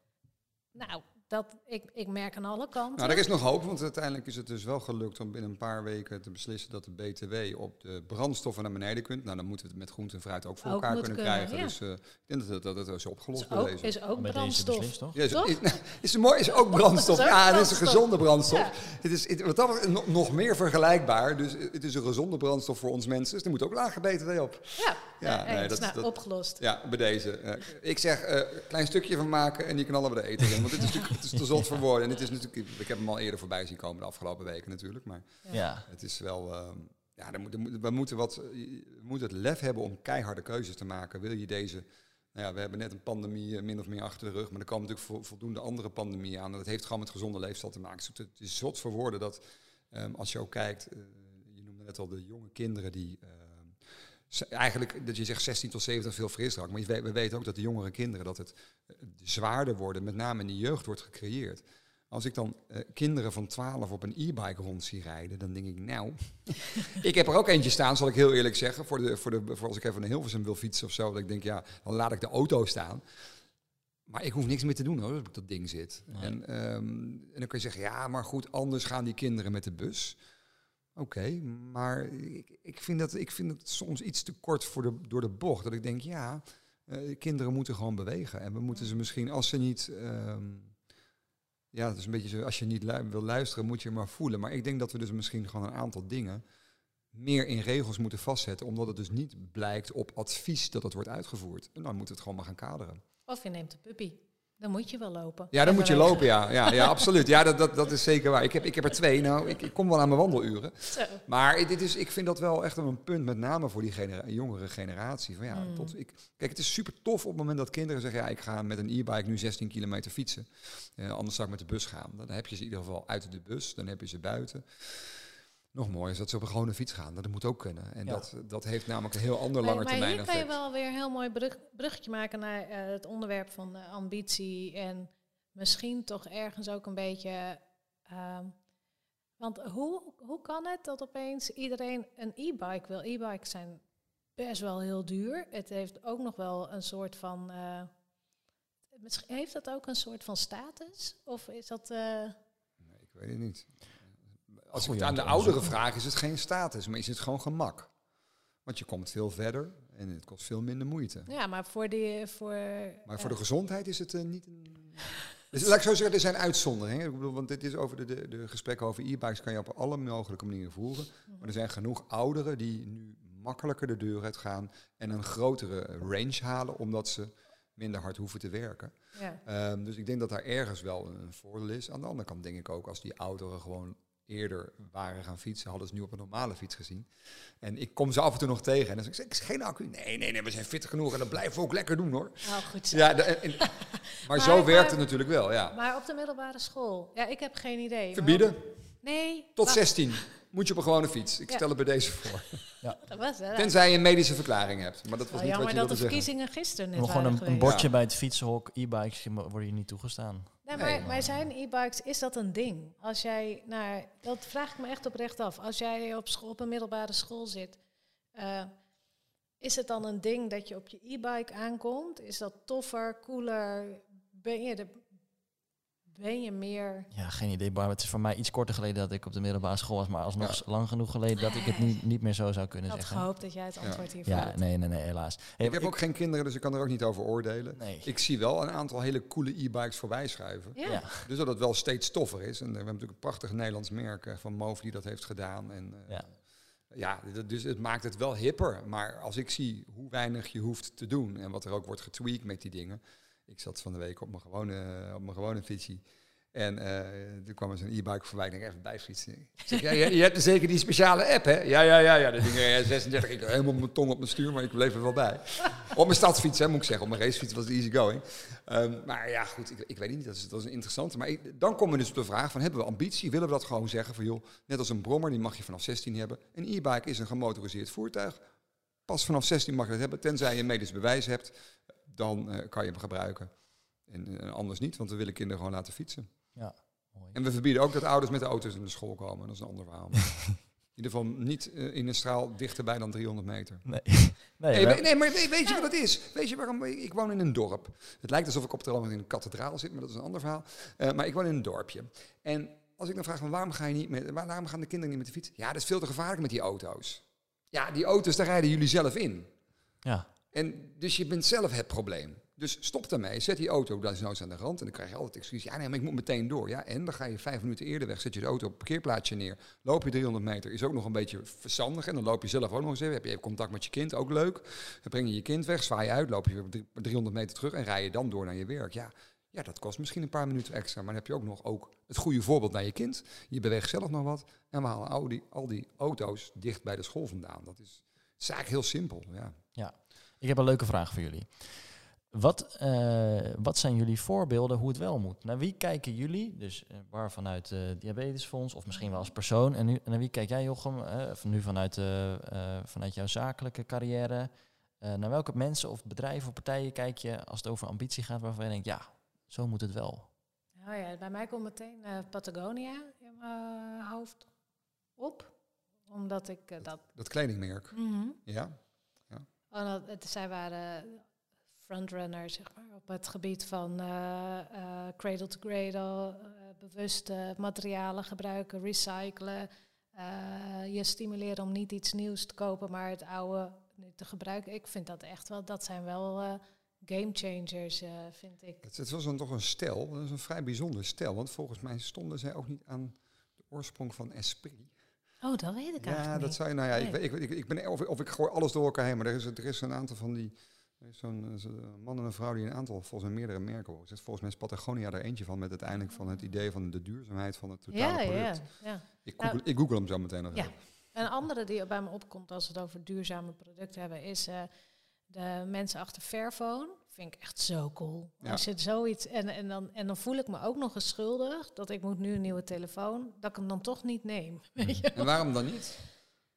Nou, dat, ik, ik merk aan alle kanten. Nou, er is nog hoop, want uiteindelijk is het dus wel gelukt om binnen een paar weken te beslissen dat de BTW op de brandstoffen naar beneden kunt. Nou, dan moeten we het met groente en fruit ook voor Ook elkaar kunnen kunnen, krijgen. ja. Dus eh, ik denk dat het, dat het is opgelost is bij ook, deze. is ook brandstof. beslist, toch? Ja, is, Toch? is, is, mooi, is ook brandstof. Dat is ook ja, het is een gezonde brandstof. Ja. Het is het, wat dat betreft nog- meer vergelijkbaar. Dus het is een gezonde brandstof voor ons mensen. Dus er moet ook lage BTW op. Ja, Ja, nee, dat- nou, dat- opgelost. Ja, bij deze. Eh, ik zeg, eh, een klein stukje van maken en die knallen we de eten in. Want dit is natuurlijk het is te zot voor woorden. En het is natuurlijk, ik heb hem al eerder voorbij zien komen de afgelopen weken natuurlijk. Maar Ja. het is wel, ehm, ja, we, moeten wat, we moeten het lef hebben om keiharde keuzes te maken. Wil je deze, nou ja, we hebben net een pandemie eh, min of meer achter de rug. Maar er komen natuurlijk vo- voldoende andere pandemieën aan. En dat heeft gewoon met gezonde leefstijl te maken. Dus het, is zot voor woorden dat, ehm, als je ook kijkt, eh, je noemde net al de jonge kinderen die... ze- Eigenlijk dat je zegt 16 tot 70 veel frisdrank. Maar weet- we weten ook dat de jongere kinderen dat het eh, zwaarder worden, met name in de jeugd wordt gecreëerd. Als ik dan eh, kinderen van 12 op een e-bike rond zie rijden, dan denk ik, nou, ik heb er ook eentje staan, zal ik heel eerlijk zeggen, voor, de, voor, de, voor als ik even naar Hilversum wil fietsen of zo, dat ik denk, ja, dan laat ik de auto staan. Maar ik hoef niks meer te doen hoor, als ik op dat ding zit. Nee. En, ehm, en dan kun je zeggen, ja, maar goed, anders gaan die kinderen met de bus. Oké, maar ik, ik, vind dat, ik vind het soms iets te kort voor de, door de bocht. Dat ik denk, ja, eh, kinderen moeten gewoon bewegen. En we moeten ze misschien, als ze niet... ehm, ja, het is een beetje zo, als je niet lu- wil luisteren, moet je maar voelen. Maar ik denk dat we dus misschien gewoon een aantal dingen meer in regels moeten vastzetten. Omdat het dus niet blijkt op advies dat het wordt uitgevoerd. En dan moeten we het gewoon maar gaan kaderen. Of je neemt een puppy. Dan moet je wel lopen. Ja, dan moet je lopen, ja. Ja, ja absoluut. Ja, dat, dat, dat is zeker waar. Ik heb, ik heb er twee. Nou, ik, ik kom wel aan mijn wandeluren. Zo. Maar dit is, ik vind dat wel echt een punt, met name voor die genera- jongere generatie. Van ja, Mm. tot ik, kijk, het is super tof op het moment dat kinderen zeggen: ja, ik ga met een e-bike nu 16 kilometer fietsen. Eh, anders zou ik met de bus gaan. Dan heb je ze in ieder geval uit de bus, dan heb je ze buiten. Nog mooier is dat ze op een gewone fiets gaan. Dat moet ook kunnen. En Ja. dat, dat heeft namelijk een heel ander Maar, lange maar termijn hier kan je effect. wel weer een heel mooi brug, bruggetje maken naar eh, het onderwerp van ambitie. En misschien toch ergens ook een beetje. ehm, want hoe, hoe kan het dat opeens iedereen een e-bike wil? E-bikes zijn best wel heel duur. Het heeft ook nog wel een soort van. eh, misschien heeft dat ook een soort van status? Of is dat. eh, Nee, ik weet het niet. Als ik Goeie het aan de ouderen vraag, is het geen status, maar is het gewoon gemak. Want je komt veel verder en het kost veel minder moeite. ja, maar voor die. Voor, Maar ja. voor de gezondheid is het eh, niet een... Dus laat ik zo zeggen, er zijn uitzonderingen. Ik bedoel, want dit is over de, de, de gesprekken over e-bikes kan je op alle mogelijke manieren voeren. Maar er zijn genoeg ouderen die nu makkelijker de deur uit gaan en een grotere range halen, omdat ze minder hard hoeven te werken. Ja. Ehm, dus ik denk dat daar ergens wel een voordeel is. Aan de andere kant denk ik ook, als die ouderen gewoon eerder waren gaan fietsen, hadden ze nu op een normale fiets gezien. En ik kom ze af en toe nog tegen. En dan zeg ik, geen accu. Nee, nee, nee, we zijn fit genoeg en dat blijven we ook lekker doen hoor. Oh, goed zo. Ja, de- en- en- maar, Maar- zo maar- werkt het natuurlijk wel, ja. Maar op de middelbare school? Ja, ik heb geen idee. Verbieden, Nee. tot wacht, 16 moet je op een gewone fiets. Ik Ja. stel het bij deze voor. Dat was het. Tenzij je een medische verklaring hebt. Maar dat was Wel niet wat je dat de zeggen. verkiezingen gisteren net gewoon een, bordje Ja. bij het fietsenhok, e-bikes je worden hier niet toegestaan. Nee, Nee, maar, maar zijn e-bikes, is dat een ding? Als jij naar, dat vraag ik me echt oprecht af. Als jij op, school, op een middelbare school zit, eh, is het dan een ding dat je op je e-bike aankomt? Is dat toffer, cooler? Ben je, de, ben je meer... Ja, geen idee. Bar. Het is voor mij iets korter geleden dat ik op de middelbare school was, maar alsnog Ja. lang genoeg geleden dat ik het niet, niet meer zo zou kunnen Ik had zeggen. gehoopt dat jij het Ja. antwoord hiervoor Ja, had. nee, nee, nee, helaas. Hey, Ik heb ook geen kinderen, dus ik kan er ook niet over oordelen. Nee. Ik zie wel een aantal hele coole e-bikes voorbij schuiven. Ja. Ja. Dus dat het wel steeds toffer is. En we hebben natuurlijk een prachtig Nederlands merk eh, van Move die dat heeft gedaan. En, eh, Ja. ja, dus het maakt het wel hipper. Maar als ik zie hoe weinig je hoeft te doen en wat er ook wordt getweakt met die dingen. Ik zat van de week op mijn gewone, op mijn gewone fietsie. En uh, toen kwam er zo'n e-bike voorbij. Ik denk, even bijfietsen. Zeg, je, hebt dus zeker die speciale app, hè? Ja, ja, ja. ja. Dat ding, 36, ik helemaal mijn tong op mijn stuur, maar ik bleef er wel bij. op mijn stadsfiets, hè, moet ik zeggen. Op mijn racefiets was het easy going. Um, maar ja, goed, ik, ik, weet niet. Dat is, een interessante. Maar dan komen we dus op de vraag van, hebben we ambitie? Willen we dat gewoon zeggen van, joh, net als een brommer, die mag je vanaf 16 hebben. Een e-bike is een gemotoriseerd voertuig. Pas vanaf 16 mag je dat hebben, tenzij je medisch bewijs hebt. Dan uh, kan je hem gebruiken. En uh, anders niet, want we willen kinderen gewoon laten fietsen. Ja, mooi. En we verbieden ook dat ouders met de auto's in de school komen. Dat is een ander verhaal. in ieder geval niet uh, in een straal dichterbij dan 300 meter. Nee. nee, hey, nee, maar weet, weet je wat het is? Weet je waarom? Ik woon in een dorp. Het lijkt alsof ik op de in een kathedraal zit, maar dat is een ander verhaal. Uh, maar ik woon in een dorpje. En als ik dan vraag van waarom ga je niet met, waarom gaan de kinderen niet met de fiets? Ja, dat is veel te gevaarlijk met die auto's. Ja, die auto's, daar rijden jullie zelf in. Ja. En dus je bent zelf het probleem. Dus stop daarmee, zet die auto dan eens aan de rand en dan krijg je altijd excuus. Ja, nee, maar ik moet meteen door. Ja, en dan ga je vijf minuten eerder weg, zet je de auto op het parkeerplaatsje neer. Loop je 300 meter, is ook nog een beetje verstandig. En dan loop je zelf ook nog eens even, heb je even contact met je kind, ook leuk. Dan breng je je kind weg, zwaai je uit, loop je weer 300 meter terug en rij je dan door naar je werk. Ja, ja, dat kost misschien een paar minuten extra, maar dan heb je ook nog ook het goede voorbeeld naar je kind. Je beweegt zelf nog wat en we halen al die, al die auto's dicht bij de school vandaan. Dat is, eigenlijk heel simpel, ja. Ja, ik heb een leuke vraag voor jullie. Wat, uh, wat zijn jullie voorbeelden hoe het wel moet? Naar wie kijken jullie, dus uh, waar vanuit het Diabetesfonds of misschien wel als persoon, en, nu, en naar wie kijk jij Jochem, uh, of nu vanuit, vanuit jouw zakelijke carrière, naar welke mensen of bedrijven of partijen kijk je als het over ambitie gaat waarvan je denkt, ja, zo moet het wel? Nou ja, bij mij komt meteen Patagonia in mijn hoofd op, omdat ik dat... Dat, dat kledingmerk, mm -hmm. ja. Oh, dat, zij waren frontrunner zeg maar, op het gebied van uh, uh, cradle to cradle, uh, bewuste materialen gebruiken, recyclen. je stimuleren om niet iets nieuws te kopen, maar het oude te gebruiken. Ik vind dat echt wel, dat zijn wel game changers, vind ik. Het, het was dan toch een stel, dat is een vrij bijzonder stel, want volgens mij stonden zij ook niet aan de oorsprong van Esprit. Oh, dat weet ik eigenlijk Ja, dat zou je, nou ja, nee. ik, ik, ik, ben, of, of ik gooi alles door elkaar heen, maar er is, er is een aantal van die Zo'n zo man en een vrouw die een aantal, volgens mij meerdere merken wordt. Volgens mij is Patagonia er eentje van met uiteindelijk van het idee van de duurzaamheid van het totale ja, product. Ja, ja. Ik, google, nou, ik google hem zo meteen nog ja. even. Een andere die bij me opkomt als we het over duurzame producten hebben, is uh, de mensen achter Fairphone. Vind ik echt zo cool. Ja. Als je zoiets en, en, dan, en dan voel ik me ook nog eens schuldig dat ik moet nu een nieuwe telefoon, dat ik hem dan toch niet neem. Je? En waarom dan niet?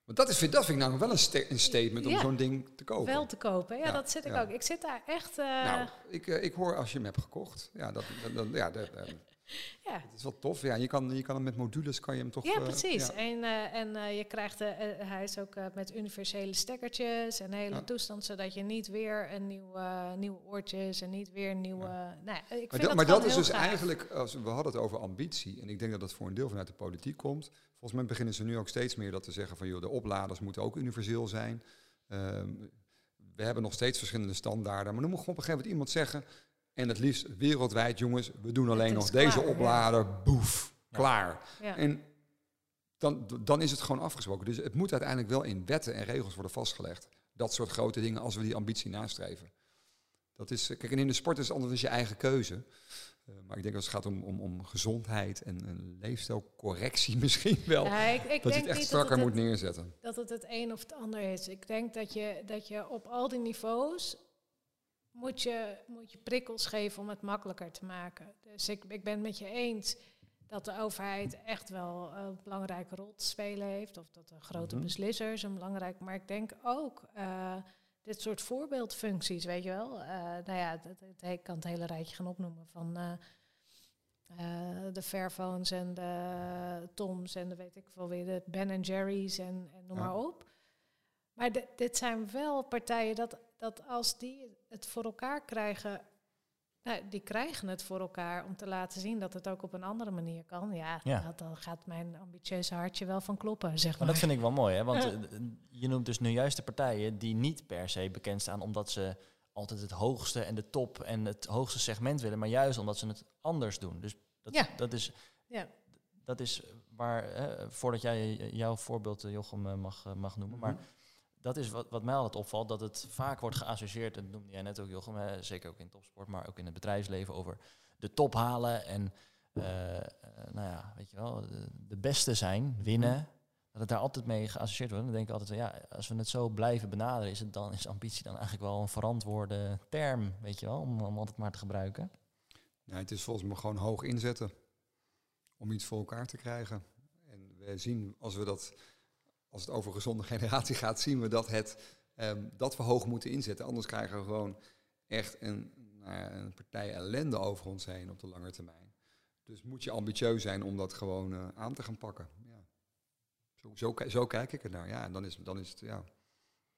Want dat, is, dat vind ik nou wel een, sta een statement om Ja. zo'n ding te kopen. Wel te kopen. Ja, Ja, dat zit ik ja. ook. Ik zit daar echt. eh, Nou, ik, eh, ik hoor als je hem hebt gekocht. Ja, dat, dat- ja, dat, eh, ja. dat is wel tof. Ja, je kan, je kan hem met modules kan je hem toch... Ja, eh, precies. ja. En, eh, en eh, je krijgt, hij is ook met universele stekkertjes en hele Ja. toestand, zodat je niet weer een nieuw, nieuwe oortjes en niet weer nieuwe. Nou, ik vind Maar, dat, dat, maar dat is dus eigenlijk, als we hadden het over ambitie, en ik denk dat dat voor een deel vanuit de politiek komt. Volgens mij beginnen ze nu ook steeds meer dat te zeggen van, joh, de opladers moeten ook universeel zijn. Ehm, we hebben nog steeds verschillende standaarden, maar dan moet gewoon op een gegeven moment iemand zeggen, en het liefst wereldwijd, jongens, we doen alleen nog deze ja. oplader, boef, Ja. klaar. Ja. En dan, dan is het gewoon afgesproken. Dus het moet uiteindelijk wel in wetten en regels worden vastgelegd. Dat soort grote dingen als we die ambitie nastreven. Dat is, kijk, en in de sport is het anders je eigen keuze. Eh, maar ik denk als het gaat om, om, om gezondheid en, en leefstijlcorrectie misschien wel. Ja, ik, ik dat je het echt strakker moet het, neerzetten. dat het het een of het ander is. Ik denk dat je, dat je op al die niveaus moet je, moet je prikkels geven om het makkelijker te maken. Dus ik, ik ben het met je eens dat de overheid echt wel een belangrijke rol te spelen heeft. Of dat de grote Mhm. beslissers een belangrijk... Maar ik denk ook eh, dit soort voorbeeldfuncties, weet je wel. Eh, nou ja, ik kan het hele rijtje gaan opnoemen van... eh, eh, de Fairphones en de Toms en de weet ik veel weer, de Ben Jerry's en, en noem Ja. maar op. Maar di- dit zijn wel partijen dat, dat als die het voor elkaar krijgen, nou, die krijgen het voor elkaar om te laten zien dat het ook op een andere manier kan. Ja, Ja. Dat, dan gaat mijn ambitieuze hartje wel van kloppen, zeg Maar maar. dat vind ik wel mooi, hè? want Ja. eh, je noemt dus nu juist de partijen die niet per se bekend staan omdat ze altijd het hoogste en de top en het hoogste segment willen, maar juist omdat ze het anders doen. Dus dat, Ja. dat, is, Ja. dat is waar, hè, voordat jij jouw voorbeeld, eh, Jochem, eh, mag, mag noemen, maar Mhm. Dat is wat, wat mij altijd opvalt, dat het vaak wordt geassocieerd, dat noemde jij net ook Jochem, hè, zeker ook in topsport, maar ook in het bedrijfsleven, over de top halen en eh, nou ja, weet je wel, de, de beste zijn, winnen. Dat het daar altijd mee geassocieerd wordt. Dan denk ik altijd, van, ja, als we het zo blijven benaderen, is, het dan, is ambitie dan eigenlijk wel een verantwoorde term, weet je wel, om, om altijd maar te gebruiken. Nee, het is volgens mij gewoon hoog inzetten om iets voor elkaar te krijgen. En we zien, als we dat, als het over gezonde generatie gaat, zien we dat, het, ehm, dat we hoog moeten inzetten. Anders krijgen we gewoon echt een, nou ja, een partij ellende over ons heen op de lange termijn. Dus moet je ambitieus zijn om dat gewoon uh, aan te gaan pakken. Ja. Zo, zo, zo, kijk ik er naar. Ja, en dan is, dan is het, ja,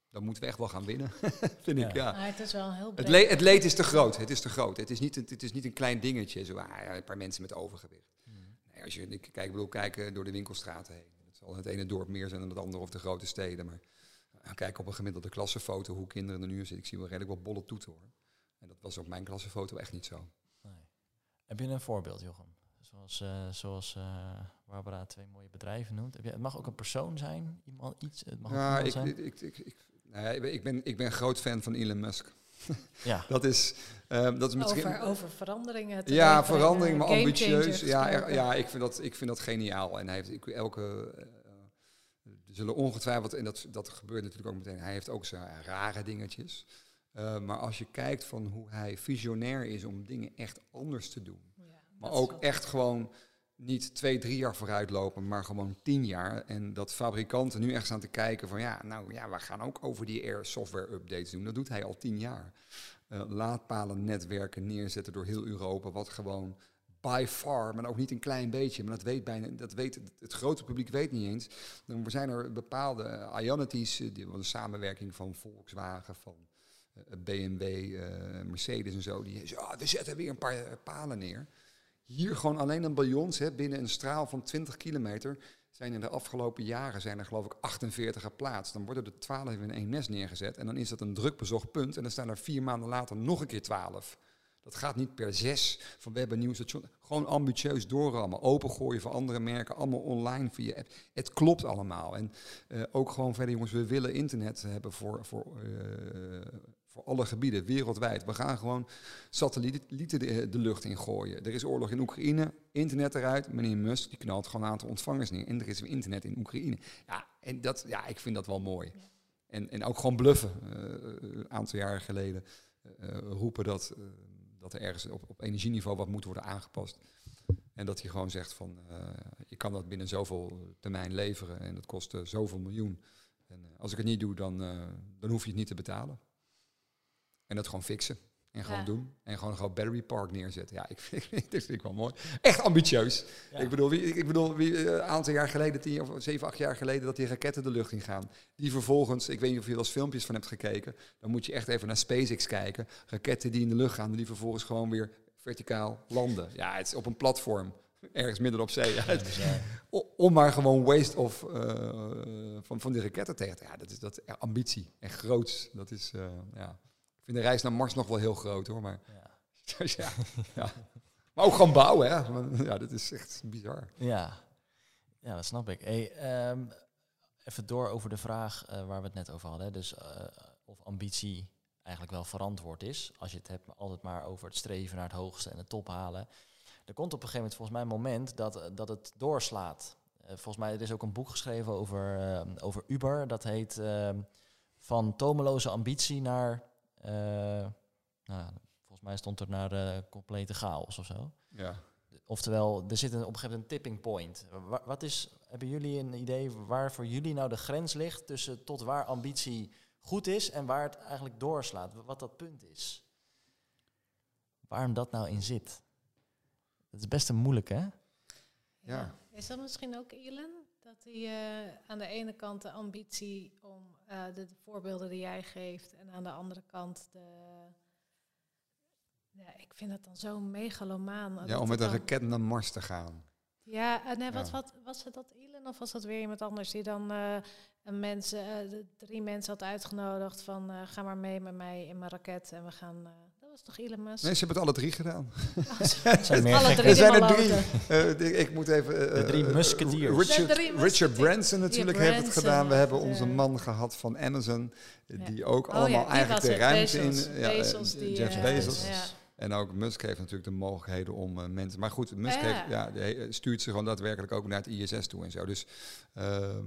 dan moeten we echt wel gaan winnen, vind ja. ik. Ja. Maar het is wel heel Het, le het, leed is te groot. Het is te groot. Het is niet, het is niet een klein dingetje, zo ah, ja, een paar mensen met overgewicht. Mm. Nee, als je ik, kijk, bedoel, kijken door de winkelstraten heen. Het zal het ene dorp meer zijn dan het andere of de grote steden. Maar uh, kijk op een gemiddelde klassenfoto hoe kinderen er nu zitten. Ik zie wel redelijk wat bolle toeten hoor. En dat was op mijn klassenfoto echt niet zo. Nee. Heb je een voorbeeld, Jochem? Zoals, uh, zoals uh, Barbara twee mooie bedrijven noemt. Heb je, het mag ook een persoon zijn, iemand iets. Het mag ja, ik, zijn. Ik, ik, ik, nee, ik, ben, ik ben groot fan van Elon Musk. Ja. dat is, uh, dat is misschien. Over, over veranderingen. Te ja, verandering, maar ambitieus. Ja, er, ja ik, vind dat, ik vind dat geniaal. En hij heeft ik, elke. Uh, er zullen ongetwijfeld, en dat, dat gebeurt natuurlijk ook meteen, hij heeft ook zijn rare dingetjes. Uh, maar als je kijkt van hoe hij visionair is om dingen echt anders te doen. Ja, maar ook echt gewoon niet twee, drie jaar vooruit lopen, maar gewoon tien jaar. En dat fabrikanten nu echt staan te kijken van ja, nou ja, we gaan ook over die air software updates doen. Dat doet hij al tien jaar. Uh, laadpalen netwerken neerzetten door heel Europa, wat gewoon by far, maar ook niet een klein beetje, maar dat weet bijna, dat weet het, grote publiek weet niet eens. Dan zijn er bepaalde Ionities, die een samenwerking van Volkswagen, van uh, BMW, Mercedes en zo, die zo, we zetten weer een paar palen neer. Hier gewoon alleen een baljons, hè, binnen een straal van 20 kilometer, zijn in de afgelopen jaren zijn er geloof ik 48 geplaatst. Dan worden er 12 in één mes neergezet en dan is dat een druk bezocht punt en dan staan er vier maanden later nog een keer 12. Dat gaat niet per zes van we hebben nieuw station. Gewoon ambitieus doorrammen, opengooien voor andere merken, allemaal online via app. Het klopt allemaal. En uh, ook gewoon verder jongens, we willen internet hebben voor, voor, uh, voor alle gebieden wereldwijd. We gaan gewoon satellieten de, de, lucht in gooien. Er is oorlog in Oekraïne, internet eruit. Meneer Musk die knalt gewoon een aantal ontvangers neer. En er is weer internet in Oekraïne. Ja, en dat, ja, ik vind dat wel mooi. En, en ook gewoon bluffen. Uh, een aantal jaren geleden roepen dat dat er ergens op, op energieniveau wat moet worden aangepast. En dat hij gewoon zegt van, je kan dat binnen zoveel termijn leveren en dat kost zoveel miljoen. En als ik het niet doe, dan, dan hoef je het niet te betalen. En dat gewoon fixen. En gewoon ja. doen. En gewoon een groot battery park neerzetten. Ja, ik vind, dat vind ik wel mooi. Echt ambitieus. Ja. Ik bedoel, wie, ik bedoel, wie, een aantal jaar geleden, tien of zeven, acht jaar geleden, dat die raketten de lucht in gaan. Die vervolgens, ik weet niet of je er wel eens filmpjes van hebt gekeken. Dan moet je echt even naar SpaceX kijken. Raketten die in de lucht gaan, die vervolgens gewoon weer verticaal landen. Ja, het is op een platform. Ergens midden op zee. Ja, het, om maar gewoon waste of uh, van, van die raketten tegen te Ja, dat is dat ja, ambitie. En groots. Dat is, uh, ja vind de reis naar Mars nog wel heel groot hoor. Maar, ja. dus ja, ja. maar ook gewoon bouwen, hè? Ja, dat is echt bizar. Ja, ja dat snap ik. Hey, um, even door over de vraag uh, waar we het net over hadden. Dus uh, of ambitie eigenlijk wel verantwoord is. Als je het hebt altijd maar over het streven naar het hoogste en het top halen. Er komt op een gegeven moment volgens mij een moment dat, dat het doorslaat. Uh, volgens mij er is ook een boek geschreven over, over Uber. Dat heet ehm, Van tomeloze ambitie naar uh, nou, volgens mij stond er naar uh, complete chaos of zo. Ja. Oftewel, er zit een, op een gegeven moment een tipping point. Wa wat is, hebben jullie een idee waar voor jullie nou de grens ligt tussen tot waar ambitie goed is en waar het eigenlijk doorslaat? Wat dat punt is? Waarom dat nou in zit? Dat is best een moeilijk, hè? Ja. ja. Is dat misschien ook Elon? Dat hij uh, aan de ene kant de ambitie om uh, de, de, voorbeelden die jij geeft en aan de andere kant de... Ja, ik vind dat dan zo megalomaan. Ja, om met een raket naar Mars te gaan. Ja, nee, wat, ja. wat was het dat Elon of was dat weer iemand anders die dan uh, een mensen, drie mensen had uitgenodigd van ga maar mee met mij in mijn raket en we gaan was toch Elon Musk? Nee, ze hebben het alle drie gedaan. Zijn Alle gekke- drie Er zijn er drie. Eh, ik moet even... eh, De drie eh, musketeers. Richard, drie Richard. Branson natuurlijk heeft het gedaan. We hebben onze man gehad van Amazon. Ja. Die ook Oh allemaal ja, eigenlijk de ruimte Bezos. in... ja, Bezos, die, Jeff Bezos. En ook Musk heeft natuurlijk de mogelijkheden om mensen... Maar goed, Musk Ja. heeft, ja, stuurt ze gewoon daadwerkelijk ook naar het ISS toe en zo. Dus, ehm,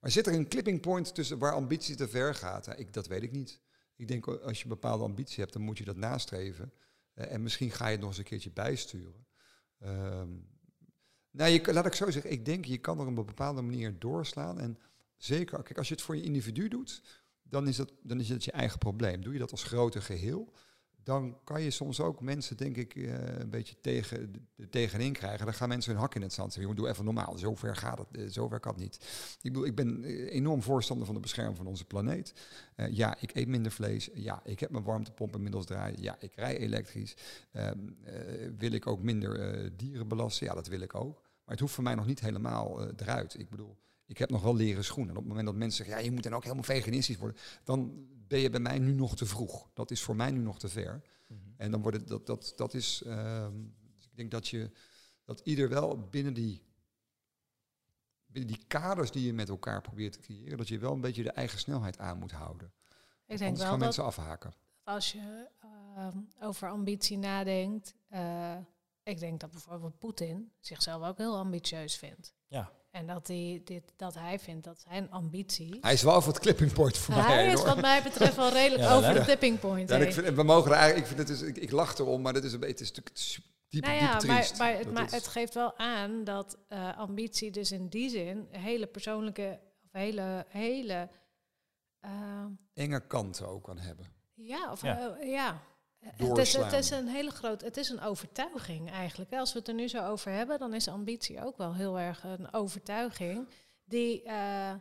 maar zit er een clipping point tussen waar ambitie te ver gaat? Ik, dat weet ik niet. Ik denk als je bepaalde ambitie hebt, dan moet je dat nastreven. Eh, en misschien ga je het nog eens een keertje bijsturen. Ehm, nou, je, laat ik zo zeggen, ik denk je kan er op een bepaalde manier doorslaan. En zeker, kijk, als je het voor je individu doet, dan is, dat, dan is het je eigen probleem. Doe je dat als grote geheel, dan kan je soms ook mensen, denk ik, eh, een beetje tegen, tegenin krijgen. Dan gaan mensen hun hak in het zand. Jongen, doe even normaal. Zover gaat het, eh, zover kan het niet. Ik bedoel, ik ben eh, enorm voorstander van de bescherming van onze planeet. Ja, ik eet minder vlees. Ja, ik heb mijn warmtepomp inmiddels draaien. Ja, ik rij elektrisch. Ehm, eh, wil ik ook minder eh, dieren belasten? Ja, dat wil ik ook. Maar het hoeft voor mij nog niet helemaal eruit. Ik bedoel, ik heb nog wel leren schoenen. En op het moment dat mensen zeggen, ja, je moet dan ook helemaal veganistisch worden, dan ben je bij mij nu nog te vroeg. Dat is voor mij nu nog te ver. Mhm. En dan wordt het, dat, dat, dat is, ehm, dus ik denk dat je, dat ieder wel binnen die, binnen die kaders die je met elkaar probeert te creëren, dat je wel een beetje de eigen snelheid aan moet houden. Ik denk Anders wel gaan dat mensen afhaken. als je ehm, over ambitie nadenkt, eh, ik denk dat bijvoorbeeld Poetin zichzelf ook heel ambitieus vindt. Ja. En dat hij, dit, dat hij vindt dat zijn ambitie. Hij is wel voor het clipping point voor mij. Hij is hoor. wat mij betreft wel redelijk Ja, over de tipping point. Ja, ik vind, we mogen eigenlijk, ik, vind het dus, ik, ik lach erom, maar dat is een beetje, is natuurlijk su- diep, nou diep ja, triest. maar, maar, het, Dat maar is- het geeft wel aan dat eh, ambitie dus in die zin een hele persoonlijke of hele, hele eh, enge kanten ook kan hebben. Ja, of Ja. eh, ja. Het is, het is een hele groot, het is een overtuiging eigenlijk. Als we het er nu zo over hebben, dan is ambitie ook wel heel erg een overtuiging. Die eh,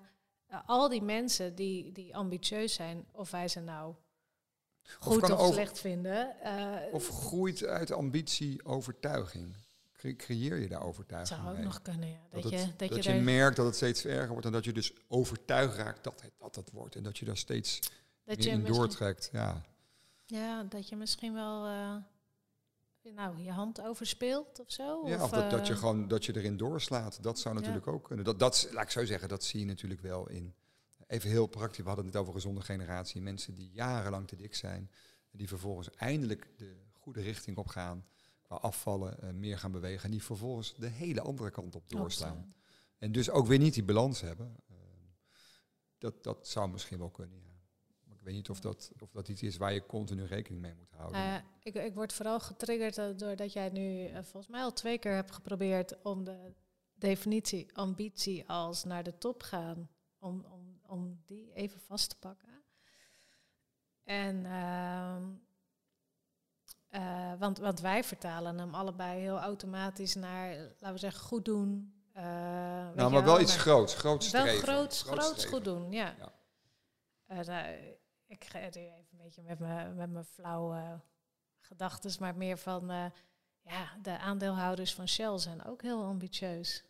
al die mensen die, die ambitieus zijn, of wij ze nou goed of, slecht vinden, eh, Of groeit uit ambitie overtuiging? Cre- creëer je daar overtuiging zou ook mee? nog kunnen. Ja. Dat, Dat, je, dat, dat je, je, er- merkt dat het steeds erger wordt en dat je dus overtuigd raakt dat het dat het wordt. En dat je daar steeds dat meer je in doortrekt. Ja. Ja, dat je misschien wel eh, nou, je hand overspeelt of zo. Ja, of dat, dat je eh, gewoon dat je erin doorslaat. Dat zou Ja. natuurlijk ook kunnen. Dat, dat, laat ik zo zeggen, dat zie je natuurlijk wel in. Even heel praktisch, we hadden het net over gezonde generatie. Mensen die jarenlang te dik zijn, die vervolgens eindelijk de goede richting op gaan. Qua afvallen, eh, meer gaan bewegen. En die vervolgens de hele andere kant op doorslaan. En dus ook weer niet die balans hebben. Eh, dat, dat zou misschien wel kunnen, ja. Weet niet of dat, of dat iets is waar je continu rekening mee moet houden. Nou ik, ik word vooral getriggerd doordat jij nu eh, volgens mij al twee keer hebt geprobeerd om de definitie ambitie als naar de top gaan, om, om, om die even vast te pakken. En ehm, eh, want, want wij vertalen hem allebei heel automatisch naar, laten we zeggen, goed doen. eh, nou, maar wel, wel iets groots, groots wel groots, Groot groots goed doen, ja. Ja. Ik ga het even een beetje met mijn met mijn flauwe gedachten, maar meer van, eh, ja, de aandeelhouders van Shell zijn ook heel ambitieus.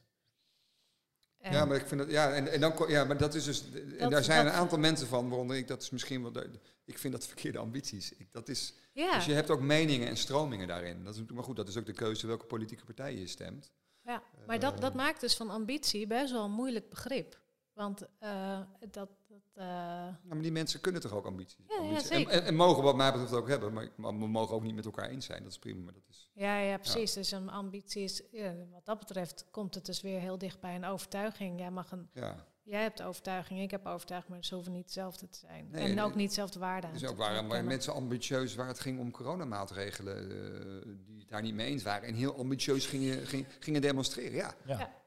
En- Ja, maar ik vind dat, ja, en, en dan, ja, maar dat is dus, en Dat- daar zijn dat- een aantal mensen van, waaronder ik, dat is misschien wel, ik vind dat verkeerde ambities. Ik, dat is, ja, Dus je hebt ook meningen en stromingen daarin. Dat is, maar goed, dat is ook de keuze welke politieke partij je stemt. ja, maar dat, dat eh, maakt dus van ambitie best wel een moeilijk begrip. Want eh, dat, dat eh, Nou, maar die mensen kunnen toch ook ambities? Ja, ja, ambities- zeker. En, en, en mogen wat mij betreft ook hebben, maar, maar we mogen ook niet met elkaar eens zijn. Dat is prima, maar dat is... Ja, ja, precies. Dus een ambitie is, ja, wat dat betreft, komt het dus weer heel dicht bij een overtuiging. Jij, mag een, Ja, jij hebt overtuiging, ik heb overtuiging, maar ze hoeven niet hetzelfde te zijn. Nee, en nee. ook niet hetzelfde waarde aan dus ook waren, mensen ambitieus waar het ging om coronamaatregelen, eh, die het daar niet mee eens waren. En heel ambitieus gingen, gingen, gingen demonstreren. Ja, Ja.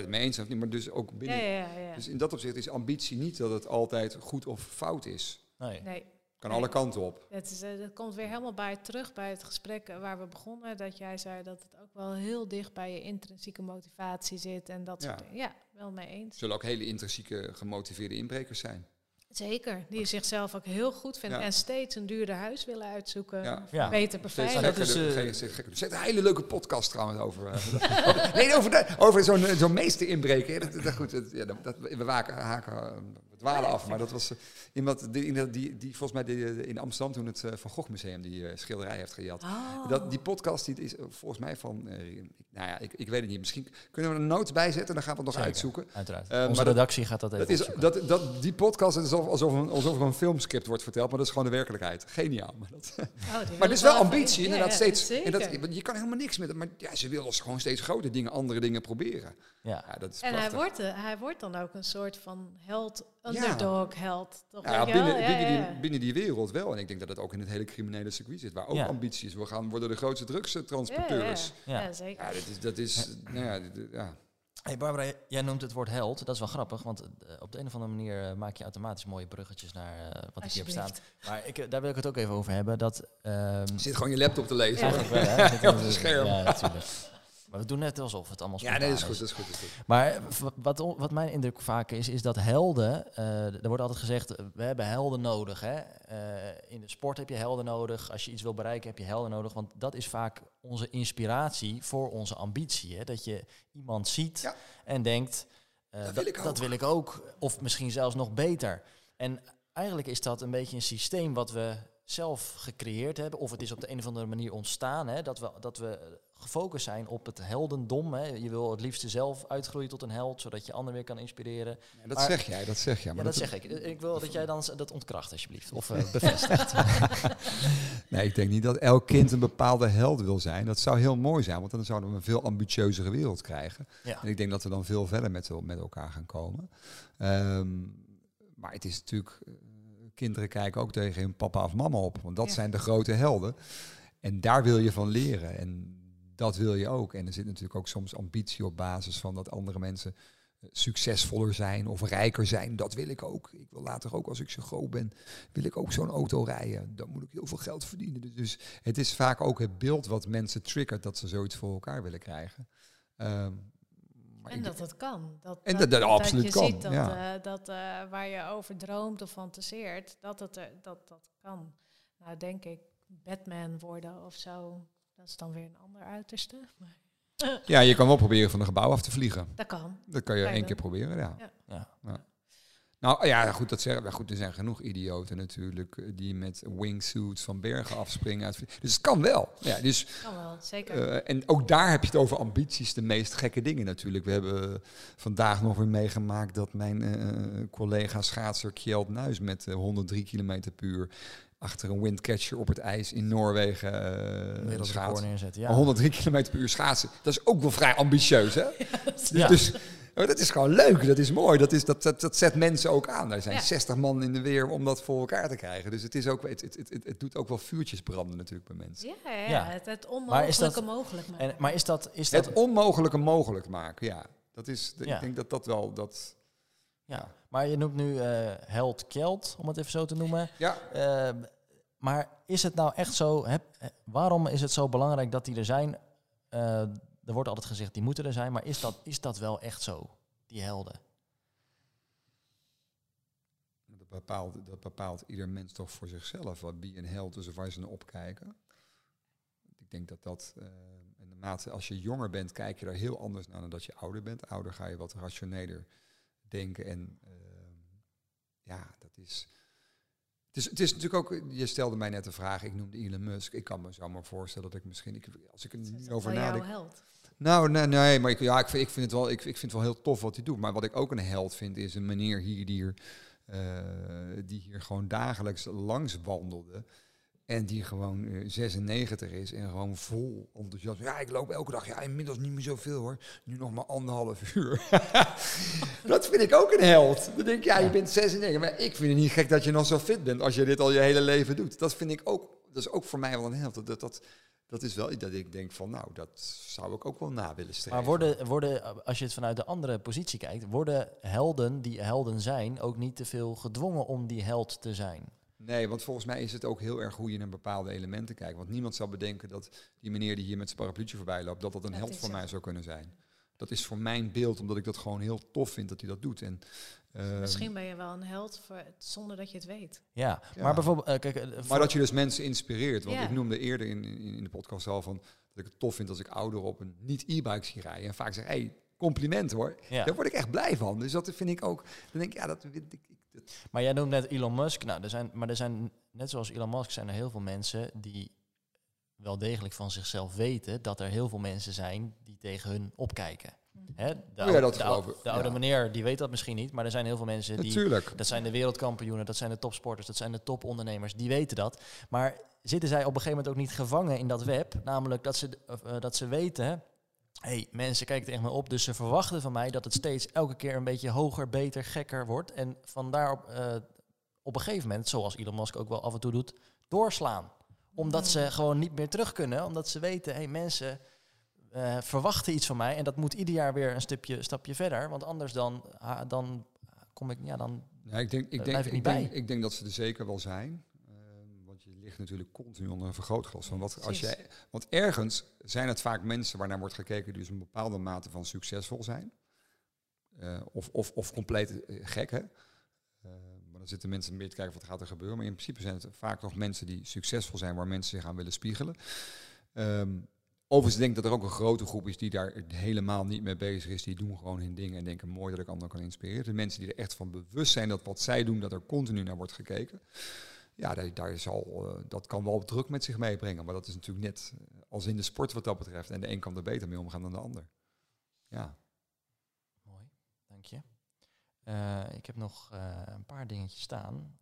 Je het mee eens zijn of niet, maar dus ook binnen... ja, ja. ja. Dus in dat opzicht is ambitie niet dat het altijd goed of fout is. Nee. nee, Kan Nee. alle kanten op. het, is, eh, dat komt weer helemaal bij terug bij het gesprek eh, waar we begonnen. Dat jij zei dat het ook wel heel dicht bij je intrinsieke motivatie zit. En dat Ja. soort dingen. Ja, wel mee eens. zullen ook hele intrinsieke gemotiveerde inbrekers zijn. Zeker. Die zichzelf ook heel goed vinden. Ja. En steeds een duurder huis willen uitzoeken. Ja. Ja. Beter beveiligen. dat is, gekker, eh. Er zit een hele leuke podcast trouwens over. eh, nee, over, de- over zo'n zo'n meester inbreken. Dat, dat, goed, dat, ja, dat, dat- we waken, haken, eh, we dwalen af, maar dat was uh, iemand die, die, die, volgens mij die, in Amsterdam toen het uh, Van Gogh Museum die uh, schilderij heeft gejat. Oh. Dat, die podcast die is volgens mij van, nou ja, ik, ik weet het niet. Misschien kunnen we er een noot bij zetten, dan gaan we het nog Zeker, uitzoeken. Uiteraard. Uh, Onze redactie gaat dat even dat is, dat, dat, Die podcast is alsof, alsof, een, alsof er een filmscript wordt verteld, maar dat is gewoon de werkelijkheid. Geniaal. Maar, dat, oh, maar het is wel ambitie, ja, inderdaad, ja, steeds. Zeker. En dat, je kan helemaal niks met het, maar ja, ze willen gewoon steeds grote dingen, andere dingen proberen. Ja. ja dat is en hij wordt, hij wordt dan ook een soort van held, underdog held. Toch Ja, binnen, binnen, ja, ja. Die, binnen die wereld wel. En ik denk dat het ook in het hele criminele circuit zit, waar ook Ja. ambitie is. We gaan worden de grootste drugstransporteurs. ja. Ja. Ja, zeker. Ja, dat is, dat is nou ja, dit- ja. Hey Barbara, jij noemt het woord held. Dat is wel grappig, want eh, op de een of andere manier eh, maak je automatisch mooie bruggetjes naar eh, wat ik hier heb staan. Maar ik, eh, daar wil ik het ook even over hebben. Dat, ehm, Je zit gewoon je laptop te lezen. eigenlijk wel, hè? Zit Op het scherm. Ja, natuurlijk. Maar we doen net alsof het allemaal Ja, nee, dat is spontaan goed, dat is goed. Dat is goed. Maar wat, wat mijn indruk vaak is, is dat helden, eh, er wordt altijd gezegd, eh, we hebben helden nodig. Hè? Eh, in de sport heb je helden nodig. Als je iets wil bereiken, heb je helden nodig. Want dat is vaak onze inspiratie voor onze ambitie. Hè? Dat je iemand ziet Ja. en denkt, Dat wil ik ook. dat wil ik ook. Of misschien zelfs nog beter. En eigenlijk is dat een beetje een systeem wat we zelf gecreëerd hebben. Of het is op de een of andere manier ontstaan. Hè? Dat, we, dat we gefocust zijn op het heldendom. Hè? Je wil het liefste zelf uitgroeien tot een held, zodat je anderen weer kan inspireren. Ja, dat Maar- zeg jij, dat zeg jij. Ja, Maar dat, zeg ik. Ik wil dat jij dan dat ontkracht alsjeblieft. Of eh, bevestigt. Nee, ik denk niet dat elk kind een bepaalde held wil zijn. Dat zou heel mooi zijn, want dan zouden we een veel ambitieuzere wereld krijgen. ja. En ik denk dat we dan veel verder met, met elkaar gaan komen. Ehm, maar het is natuurlijk, eh, kinderen kijken ook tegen hun papa of mama op, want dat Ja. zijn de grote helden. En daar wil je van leren. En dat wil je ook. En er zit natuurlijk ook soms ambitie op basis van dat andere mensen eh, succesvoller zijn of rijker zijn. Dat wil ik ook. Ik wil later ook, als ik zo groot ben, wil ik ook zo'n auto rijden. Dan moet ik heel veel geld verdienen. Dus- Dus het is vaak ook het beeld wat mensen triggert dat ze zoiets voor elkaar willen krijgen. Ehm, maar En dat het kan. Dat, En dat dat absoluut je kan, ziet dat, ja. eh, dat eh, waar je over droomt of fantaseert, dat het er, dat, dat kan. Nou, denk ik, Batman worden of zo, dat is dan weer een ander uiterste. Maar Ja, je kan wel proberen van een gebouw af te vliegen. dat kan. Dat kan je één keer proberen, ja. Ja. Ja. Nou ja, goed, dat zeggen we. Goed, er zijn genoeg idioten natuurlijk eh, die met wingsuits van bergen afspringen. Dus het kan wel. Ja, dus, Kan wel, zeker. eh, en ook daar heb je het over ambities, de meest gekke dingen natuurlijk. We hebben vandaag nog weer meegemaakt dat mijn eh, collega schaatser Kjeld Nuis met eh, 103 km per uur achter een windcatcher op het ijs in Noorwegen uh, Wereldrecord schaatsen. neerzetten. Maar Ja. 103 km per uur schaatsen, dat is ook wel vrij ambitieus, hè? Dus, Ja. dus oh, dat is gewoon leuk, dat is mooi, dat, is, dat, dat, dat zet mensen ook aan. Er zijn Ja. 60 man in de weer om dat voor elkaar te krijgen. Dus het, is ook, het, het, het, het, het doet ook wel vuurtjes branden natuurlijk bij mensen. ja, ja, Ja. ja. Het, het Maar is onmogelijke dat- mogelijk maken. En, maar is dat... Is dat Het onmogelijke mogelijk maken, ja. Dat is, Ja. Ik denk dat dat wel... Dat, ja. Maar je noemt nu eh, held Kjeld, om het even zo te noemen. ja, Eh, maar is het nou echt zo... Eh, waarom is het zo belangrijk dat die er zijn? Eh, er wordt altijd gezegd, die moeten er zijn. Maar is dat, is dat wel echt zo, die helden? dat, bepaalt, dat bepaalt ieder mens toch voor zichzelf. Wat wie een held is of waar ze naar opkijken. Ik denk dat dat... eh, en naarmate als je jonger bent, kijk je daar heel anders naar dan dat je ouder bent. Ouder ga je wat rationeler denken. En ja, dat is... Het is, het is natuurlijk ook, je stelde mij net de vraag, ik noemde Elon Musk. Ik kan me zo maar voorstellen dat ik misschien, ik, als ik er nu dat over nadenk. held? Nou, nee, nee maar ik, ja, ik, vind, ik, vind het wel, ik, ik vind het wel heel tof wat hij doet. Maar wat ik ook een held vind, is een meneer hier die hier, eh, die hier gewoon dagelijks langs wandelde. En die gewoon eh, 96 is en gewoon vol enthousiasme. Ja, ik loop elke dag. Ja, inmiddels niet meer zoveel hoor. Nu nog maar anderhalf uur. dat vind ik ook een held. Dan denk ik, ja, je bent 96. Maar ik vind het niet gek dat je nog zo fit bent als je dit al je hele leven doet. Dat vind ik ook, dat is ook voor mij wel een held. Dat, dat, dat, dat is wel iets dat ik denk van, nou, dat zou ik ook wel na willen streven. Maar worden, worden, als je het vanuit de andere positie kijkt, worden helden die helden zijn ook niet te veel gedwongen om die held te zijn? Nee, want volgens mij is het ook heel erg hoe je naar bepaalde elementen kijkt. Want niemand zou bedenken dat die meneer die hier met zijn parapluutje voorbij loopt, dat dat een Dat held voor zo. mij zou kunnen zijn. Dat is voor mijn beeld, omdat ik dat gewoon heel tof vind dat hij dat doet. En, ehm, Misschien ben je wel een held voor, zonder dat je het weet. Ja, Ja. maar bijvoorbeeld, eh, kijk, eh, maar dat je dus mensen inspireert. Want Ja. ik noemde eerder in, in, in de podcast al van dat ik het tof vind als ik ouderen op een niet e-bike zie rijden. En vaak zeg, hey, compliment hoor. ja. Daar word ik echt blij van. Dus dat vind ik ook. Dan denk ik, ja, dat, ik, Maar jij noemt net Elon Musk. Nou, er zijn, maar er zijn, net zoals Elon Musk, zijn er heel veel mensen die wel degelijk van zichzelf weten dat er heel veel mensen zijn die tegen hun opkijken. Hè? De, ja, oude- dat de, oude- de oude Ja. meneer die weet dat misschien niet, maar er zijn heel veel mensen die. Natuurlijk. Dat zijn de wereldkampioenen, dat zijn de topsporters, dat zijn de topondernemers, die weten dat. Maar zitten zij op een gegeven moment ook niet gevangen in dat web? Namelijk dat ze, eh, dat ze weten, hey, mensen kijken tegen me op, dus ze verwachten van mij dat het steeds elke keer een beetje hoger, beter, gekker wordt. En vandaar op, eh, op een gegeven moment, zoals Elon Musk ook wel af en toe doet, doorslaan. Omdat ze gewoon niet meer terug kunnen, omdat ze weten, hé, hey, mensen eh, verwachten iets van mij en dat moet ieder jaar weer een stapje, stapje verder. Want anders dan, ah, dan kom ik, ja, dan Ja, ik denk, ik, Daar denk, ik denk, bij. ik denk dat ze er zeker wel zijn. Want je ligt natuurlijk continu onder een vergrootglas. Van wat, als jij, want ergens zijn het vaak mensen waarnaar wordt gekeken die dus een bepaalde mate van succesvol zijn. Eh, of, of, of compleet eh, gek, hè. Eh, maar dan zitten mensen meer te kijken wat gaat er gebeuren. Maar in principe zijn het vaak nog mensen die succesvol zijn, waar mensen zich aan willen spiegelen. Ehm, overigens denk ik dat er ook een grote groep is die daar helemaal niet mee bezig is. Die doen gewoon hun dingen en denken mooi dat ik anderen kan inspireren. De mensen die er echt van bewust zijn dat wat zij doen, dat er continu naar wordt gekeken. Ja, daar, daar zal, eh, dat kan wel druk met zich meebrengen. Maar dat is natuurlijk net eh, als in de sport wat dat betreft. En de een kan er beter mee omgaan dan de ander. Ja. Mooi, dank je. Eh, ik heb nog een paar dingetjes staan.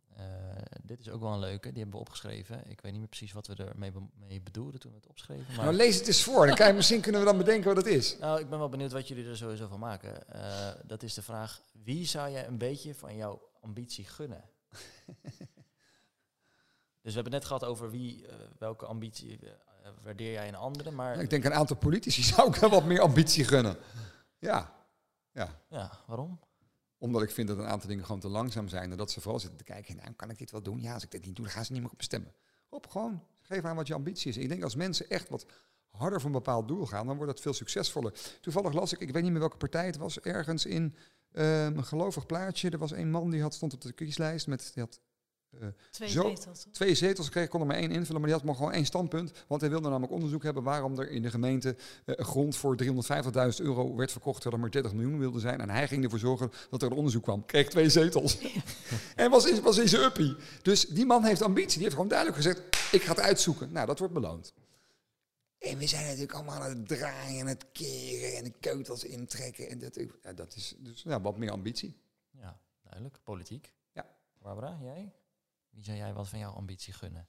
Dit is ook wel een leuke, die hebben we opgeschreven. Ik weet niet meer precies wat we ermee be mee bedoelden toen we het opschreven. Maar Nou, lees het eens voor. Dan kijk, misschien kunnen we dan bedenken wat het is. nou, ik ben wel benieuwd wat jullie er sowieso van maken. Dat is de vraag, wie zou jij een beetje van jouw ambitie gunnen? dus we hebben het net gehad over wie, eh, welke ambitie eh, waardeer jij in anderen. Maar Ik denk een aantal politici zou ik wel wat meer ambitie gunnen. Ja. Ja. ja, waarom? Omdat ik vind dat een aantal dingen gewoon te langzaam zijn. En dat ze vooral zitten te kijken, nou, kan ik dit wel doen? Ja, als ik dit niet doe, dan gaan ze niet meer op me stemmen. Op, gewoon. Geef aan wat je ambitie is. Ik denk als mensen echt wat harder voor een bepaald doel gaan, dan wordt het veel succesvoller. Toevallig las ik, ik weet niet meer welke partij het was, ergens in ehm, een gelovig plaatje. Er was een man die had, stond op de kieslijst met, die had eh, Twee Zo. zetels. twee zetels gekregen, kon er maar één invullen, maar die had maar gewoon één standpunt. Want hij wilde namelijk onderzoek hebben waarom er in de gemeente eh, een grond voor 350.000 euro werd verkocht, terwijl er maar 30 miljoen wilde zijn. En hij ging ervoor zorgen dat er een onderzoek kwam. Kreeg twee zetels. en was in, was in zijn uppie. Dus die man heeft ambitie. Die heeft gewoon duidelijk gezegd, ik ga het uitzoeken. Nou, dat wordt beloond. En we zijn natuurlijk allemaal aan het draaien en het keren en de keutels intrekken. En dat, ja, dat is dus ja, wat meer ambitie. Ja, duidelijk. Politiek. Ja. Barbara, jij? Wie zou jij wat van jouw ambitie gunnen?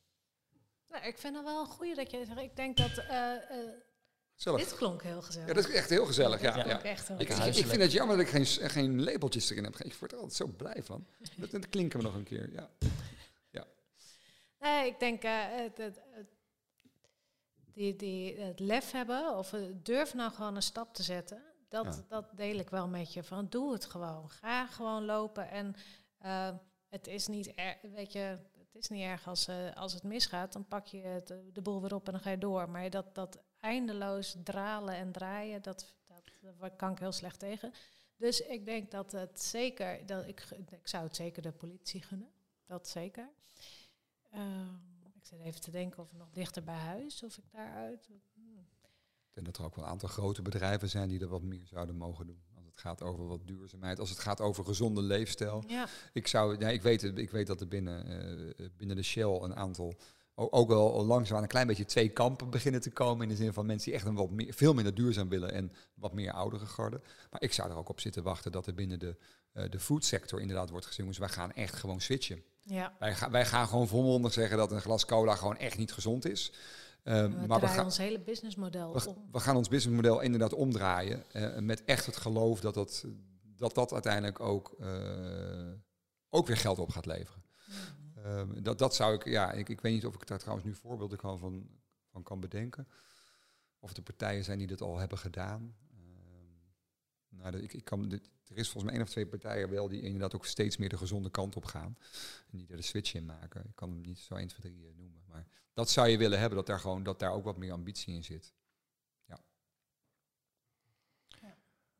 Nou, ik vind het wel een goeie dat je zegt. Ik denk dat eh, eh, dit klonk heel gezellig. Ja, dat is echt heel gezellig. Ja, ja. klonk echt heel Ik, ik, vind het jammer dat ik geen, geen labeltjes erin heb. Ik word er altijd zo blij van. Dat, dat klinken we nog een keer. Ja. Nee, ik denk eh, het, het, het- die, die, het lef hebben of durf nou gewoon een stap te zetten. Dat, Ja. dat deel ik wel met je. Van doe het gewoon. Ga gewoon lopen. En eh, het is niet weet je, het is niet erg als, eh, als het misgaat. Dan pak je het, eh, de boel weer op en dan ga je door. Maar dat, dat eindeloos dralen en draaien, dat, dat, daar kan ik heel slecht tegen. Dus ik denk dat het zeker, dat ik, ik zou het zeker de politie gunnen. Dat zeker. Ehm, ik zit even te denken of nog dichter bij huis, of ik daaruit. Hmm. Ik denk dat er ook wel een aantal grote bedrijven zijn die er wat meer zouden mogen doen. Het gaat over wat duurzaamheid, als het gaat over gezonde leefstijl. Ja, Ik, zou, ja, ik, weet, ik weet dat er binnen, eh, binnen de Shell een aantal, ook wel langzaam een klein beetje twee kampen beginnen te komen. In de zin van mensen die echt een wat meer, veel minder duurzaam willen en wat meer oudere garde. Maar ik zou er ook op zitten wachten dat er binnen de, eh de foodsector inderdaad wordt gezien. Dus wij gaan echt gewoon switchen. ja. Wij, wij gaan gewoon volmondig zeggen dat een glas cola gewoon echt niet gezond is. Eh, we maar we gaan, ons hele businessmodel we, om. we gaan ons businessmodel inderdaad omdraaien. eh, met echt het geloof dat dat, dat, dat uiteindelijk ook, eh, ook weer geld op gaat leveren. Mhm. Ehm, dat, dat zou ik, ja, ik, ik weet niet of ik daar trouwens nu voorbeelden kan van, van kan bedenken. Of er partijen zijn die dat al hebben gedaan. Ehm, nou, ik, ik kan, dit- er is volgens mij één of twee partijen wel die inderdaad ook steeds meer de gezonde kant op gaan. En die er de switch in maken. Ik kan hem niet zo 1, 2, 3 eh, noemen. Maar dat zou je willen hebben, dat daar, gewoon, dat daar ook wat meer ambitie in zit.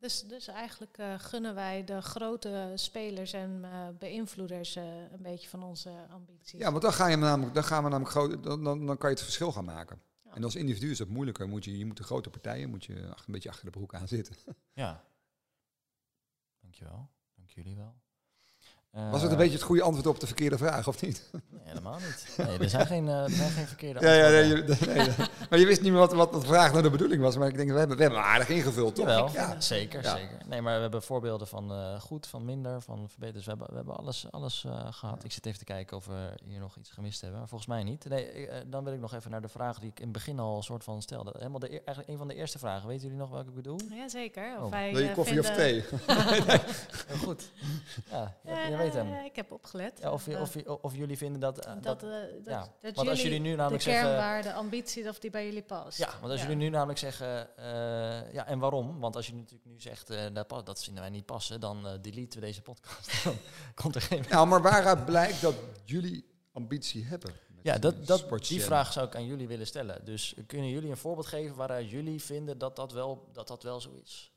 Dus, dus eigenlijk eh, gunnen wij de grote spelers en eh, beïnvloeders eh, een beetje van onze ambities. Ja, want dan, ga je namelijk, dan gaan we namelijk groot, dan, dan, dan kan je het verschil gaan maken. Ja. En als individu is dat moeilijker. Moet je, je moet de grote partijen moet je achter, een beetje achter de broek aan zitten. Ja. Dankjewel. Dank jullie wel. Eh, Was het een beetje het goede antwoord op de verkeerde vraag, of niet? Nee, helemaal niet. Nee, er, zijn geen, eh, er zijn geen verkeerde Ja, ja, nee, antwoorden. je, nee, nee. maar je wist niet meer wat, wat de vraag naar de bedoeling was. Maar ik denk, we hebben, we hebben aardig ingevuld, toch? Jawel, Ja. zeker, Ja. zeker. Nee, maar we hebben voorbeelden van eh, goed, van minder, van verbeterd. Dus we hebben, we hebben alles, alles eh, gehad. Ik zit even te kijken of we hier nog iets gemist hebben. Maar volgens mij niet. Nee, eh, dan wil ik nog even naar de vraag die ik in het begin al een soort van stelde. Helemaal de, eigenlijk een van de eerste vragen. Weten jullie nog welke ik bedoel? Jazeker. Of Oh. wij, Wil je eh, koffie of thee? Heel goed. Ja, Ja, weet hem. Ik heb opgelet. Ja, of, Eh, of, jullie vinden dat... eh, dat, dat eh, dat, ja. dat Want als jullie nu namelijk de zeggen- kernwaarde, ambitie, of die bij jullie past. Ja, want als jullie nu namelijk zeggen, eh, ja, en waarom? Want als je natuurlijk nu zegt, eh, dat, dat vinden wij niet passen, dan eh deleten we deze podcast. dan komt er geen... Nou, maar waaruit blijkt dat jullie ambitie hebben? Ja, dat, dat, die vraag zou ik aan jullie willen stellen. Dus kunnen jullie een voorbeeld geven waaruit jullie vinden dat dat wel, dat dat wel zo is?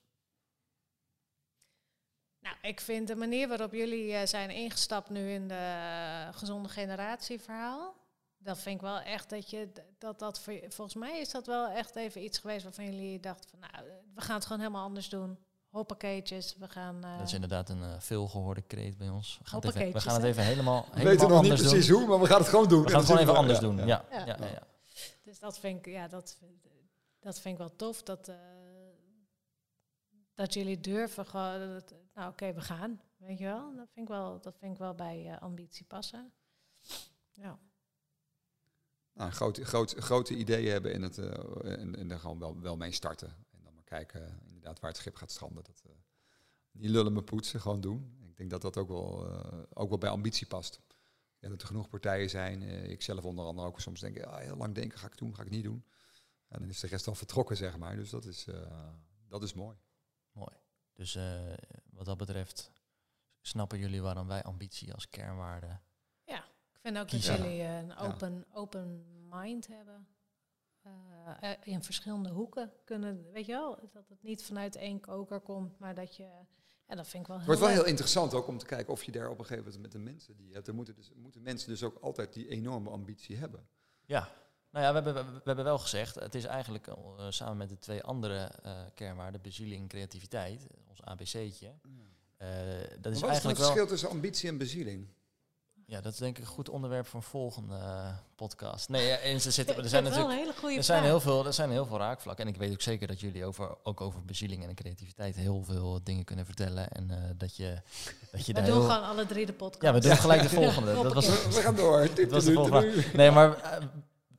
Nou, ik vind de manier waarop jullie eh, zijn ingestapt nu in de eh, gezonde generatie verhaal. Dat vind ik wel echt dat je dat dat voor je- volgens mij is dat wel echt even iets geweest waarvan jullie dachten van nou, we gaan het gewoon helemaal anders doen. Hoppakeetjes, we gaan. eh, Dat is inderdaad een eh, veelgehoorde kreet bij ons. We gaan, het even, we gaan het even helemaal, We helemaal weten nog niet anders precies doen. hoe, maar we gaan het gewoon doen. We gaan het gewoon even anders doen. Ja, ja. Ja. Ja, ja, Dus dat vind ik, ja, dat, dat vind ik wel tof. Dat, eh, dat jullie durven nou, oké, we gaan. Weet je wel? Dat vind ik wel, dat vind ik wel bij eh, ambitie passen. Ja. Nou, grote, grote, grote ideeën hebben in het, eh, en, en daar gewoon wel, wel mee starten. En dan maar kijken eh, inderdaad waar het schip gaat stranden. Dat, niet lullen me poetsen, gewoon doen. Ik denk dat dat ook wel, ook wel bij ambitie past. Ja, dat er genoeg partijen zijn. ik zelf onder andere ook soms denk, ja, heel lang denken, ga ik doen, ga ik niet doen. En dan is de rest al vertrokken, zeg maar. Dus dat is, dat is mooi. Mooi. Dus eh, wat dat betreft snappen jullie waarom wij ambitie als kernwaarde... Ik vind ook Kiezen. dat jullie eh, een open, open mind hebben. Eh, in verschillende hoeken kunnen, weet je wel, dat het niet vanuit één koker komt, maar dat je, ja, dat vind ik wel Het heel wordt wel leuk. heel interessant ook om te kijken of je daar op een gegeven moment met de mensen die je hebt, er moeten, dus, moeten mensen dus ook altijd die enorme ambitie hebben. Ja, nou ja, we hebben, we, hebben wel gezegd, het is eigenlijk eh, samen met de twee andere eh, kernwaarden, bezieling en creativiteit, ons ABC'tje. eh dat is Wat is het eigenlijk wel... verschil tussen ambitie en bezieling? Ja, dat is denk ik een goed onderwerp voor een volgende podcast. Nee, ja, en ze zitten, er zijn natuurlijk... een hele goede Er zijn, vraag. heel veel, er zijn heel veel raakvlakken. En ik weet ook zeker dat jullie over, ook over bezieling en creativiteit heel veel dingen kunnen vertellen. En eh, dat je, dat je We daar doen heel... gewoon alle drie de podcast. Ja, we doen gelijk de volgende. dat was, We, gaan door. dat was de volgende vraag. Nee, maar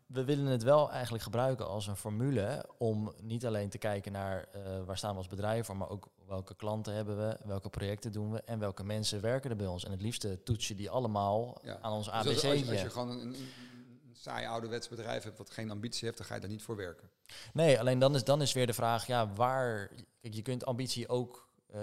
we willen het wel eigenlijk gebruiken als een formule om niet alleen te kijken naar eh, waar staan we als bedrijf voor, maar ook welke klanten hebben we, welke projecten doen we en welke mensen werken er bij ons. En het liefste toets je die allemaal Ja. aan ons Dus als, ABC. je- als je gewoon een, een, een saai ouderwets bedrijf hebt wat geen ambitie heeft, dan ga je daar niet voor werken. Nee, alleen dan is, dan is weer de vraag, ja, waar... Kijk, je kunt ambitie ook... eh,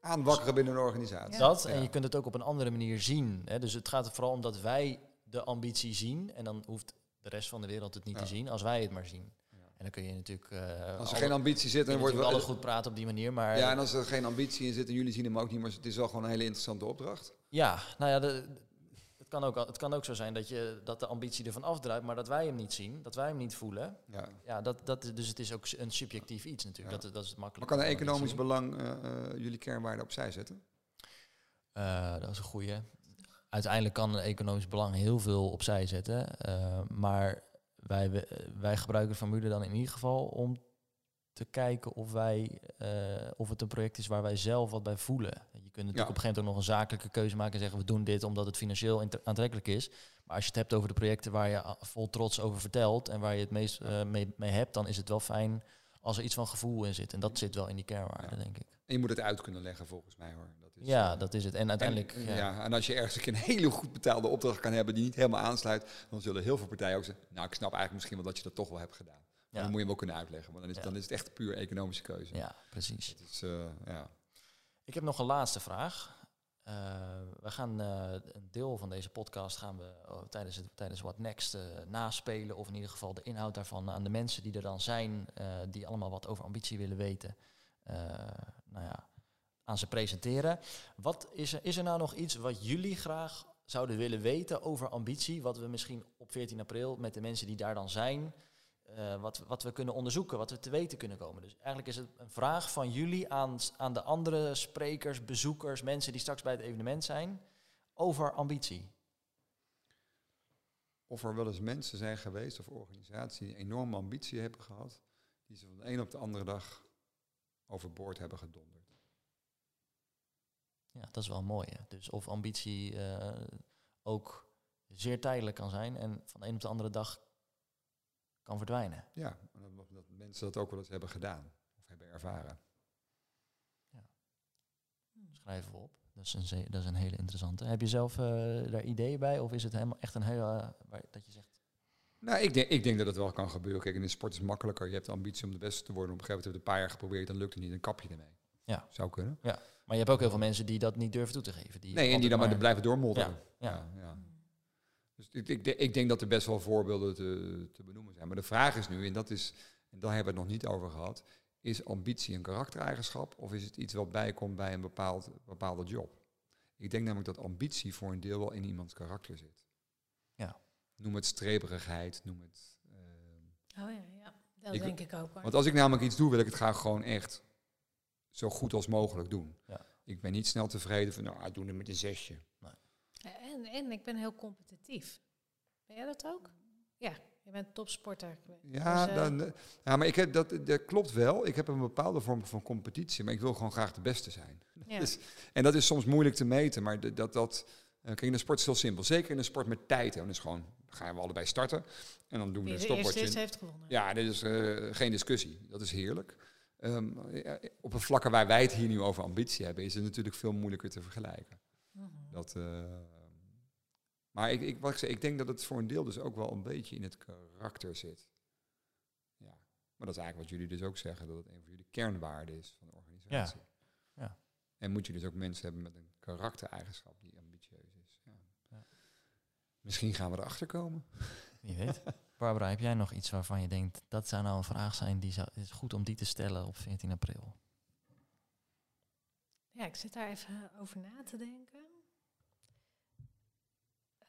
Aanwakkeren binnen een organisatie. Ja. dat, Ja. en je kunt het ook op een andere manier zien. Hè? Dus het gaat er vooral om dat wij de ambitie zien en dan hoeft de rest van de wereld het niet te zien, als wij het maar zien. En dan kun je natuurlijk... eh, Als er alle- geen ambitie zit, dan wordt wel... alles goed praten op die manier, maar... Ja, en als er geen ambitie in zit en jullie zien hem ook niet, maar het is wel gewoon een hele interessante opdracht. Ja, nou ja, de, het, kan ook, het kan ook zo zijn dat, je, dat de ambitie ervan afdruipt, maar dat wij hem niet zien, dat wij hem niet voelen. Ja. Ja, dat, dat, dus het is ook een subjectief iets natuurlijk. Ja. Dat, dat is het Maar makkelijk. kan een economisch belang eh, eh, jullie kernwaarden opzij zetten? Dat is een goeie. Uiteindelijk kan een economisch belang heel veel opzij zetten. eh, maar wij, wij gebruiken de formule dan in ieder geval om te kijken of, wij, eh, of het een project is waar wij zelf wat bij voelen. Je kunt natuurlijk Ja. op een gegeven moment ook nog een zakelijke keuze maken en zeggen we doen dit omdat het financieel aantrekkelijk is. Maar als je het hebt over de projecten waar je vol trots over vertelt en waar je het meest eh, mee, mee hebt, dan is het wel fijn als er iets van gevoel in zit. En dat zit wel in die kernwaarden, denk ik. En je moet het uit kunnen leggen volgens mij hoor. Dat is, Ja, eh, dat is het. En uiteindelijk... En, ja. ja. en als je ergens een hele goed betaalde opdracht kan hebben die niet helemaal aansluit, dan zullen heel veel partijen ook zeggen, nou ik snap eigenlijk misschien wel dat je dat toch wel hebt gedaan. Ja. dan moet je hem ook kunnen uitleggen, want dan is, dan is het echt een puur economische keuze. ja, precies. Dat is, eh, ja. Ik heb nog een laatste vraag. Eh, we gaan eh, een deel van deze podcast gaan we oh, tijdens, het, tijdens What Next eh, naspelen. Of in ieder geval de inhoud daarvan aan de mensen die er dan zijn, die allemaal wat over ambitie willen weten. nou ja, aan ze presenteren. Wat is er, is er nou nog iets wat jullie graag zouden willen weten over ambitie? Wat we misschien op 14 april met de mensen die daar dan zijn, eh, wat, wat we kunnen onderzoeken, wat we te weten kunnen komen. Dus eigenlijk is het een vraag van jullie aan, aan de andere sprekers, bezoekers, mensen die straks bij het evenement zijn, over ambitie. Of er wel eens mensen zijn geweest of organisaties die een enorme ambitie hebben gehad, die ze van de een op de andere dag overboord hebben gedonderd. Ja, dat is wel mooi. Hè? Dus of ambitie eh, ook zeer tijdelijk kan zijn en van de een op de andere dag kan verdwijnen. Ja, dat, dat mensen dat ook wel eens hebben gedaan of hebben ervaren. Schrijven we op. Dat is een, dat is een hele interessante. Heb je zelf eh, daar ideeën bij? Of is het helemaal echt een hele... eh, waar, dat je zegt, Nou, ik denk, ik denk dat het wel kan gebeuren. Kijk, in de sport is het makkelijker. Je hebt de ambitie om de beste te worden. Op een gegeven moment heb je het een paar jaar geprobeerd, dan lukt het niet. Dan kap je ermee. Ja. Zou kunnen. maar je hebt ook heel veel mensen die dat niet durven toe te geven. Die Nee, en die dan maar blijven doormodderen. Ja, Ja, ja. Dus ik, ik, de- ik denk dat er best wel voorbeelden te, te benoemen zijn. Maar de vraag is nu, en, dat is, en daar hebben we het nog niet over gehad, is ambitie een karaktereigenschap of is het iets wat bijkomt bij een bepaald, bepaalde job? Ik denk namelijk dat ambitie voor een deel wel in iemands karakter zit. Ja. Noem het streberigheid, noem het... ehm, Oh ja, ja. dat Ik- denk ik ook. hoor. want als ik namelijk iets doe, wil ik het graag gewoon echt zo goed als mogelijk doen. Ja. Ik ben niet snel tevreden van, nou, ik doe het met een zesje. En, en ik ben heel competitief. Ben jij dat ook? Ja, je bent topsporter. Ja, Dus, eh, dan, eh, ja maar ik heb, dat, dat klopt wel. Ik heb een bepaalde vorm van competitie, maar ik wil gewoon graag de beste zijn. ja. Dus, en dat is soms moeilijk te meten, maar de- dat... dat eh, kijk, in de sport is het heel simpel. Zeker in de sport met tijd. hè. Dan is gewoon, gaan we allebei starten. En dan doen we Wie een de eerste is, stopwatch. heeft gewonnen. Ja, dit is geen discussie. Dat is heerlijk. Ehm, ja, op een vlakke waar wij het hier nu over ambitie hebben, is het natuurlijk veel moeilijker te vergelijken. Dat, eh, maar ik, ik, wat ik, zei, ik denk dat het voor een deel dus ook wel een beetje in het karakter zit. Ja. Maar dat is eigenlijk wat jullie dus ook zeggen, dat het een van jullie kernwaarden is van de organisatie. Ja. En moet je dus ook mensen hebben met een karaktereigenschap die ambitieus is. Ja. Ja. Misschien gaan we erachter komen. Wie weet. Barbara, heb jij nog iets waarvan je denkt, dat zou nou een vraag zijn, die zou, het is goed om die te stellen op 14 april? Ja, ik zit daar even over na te denken.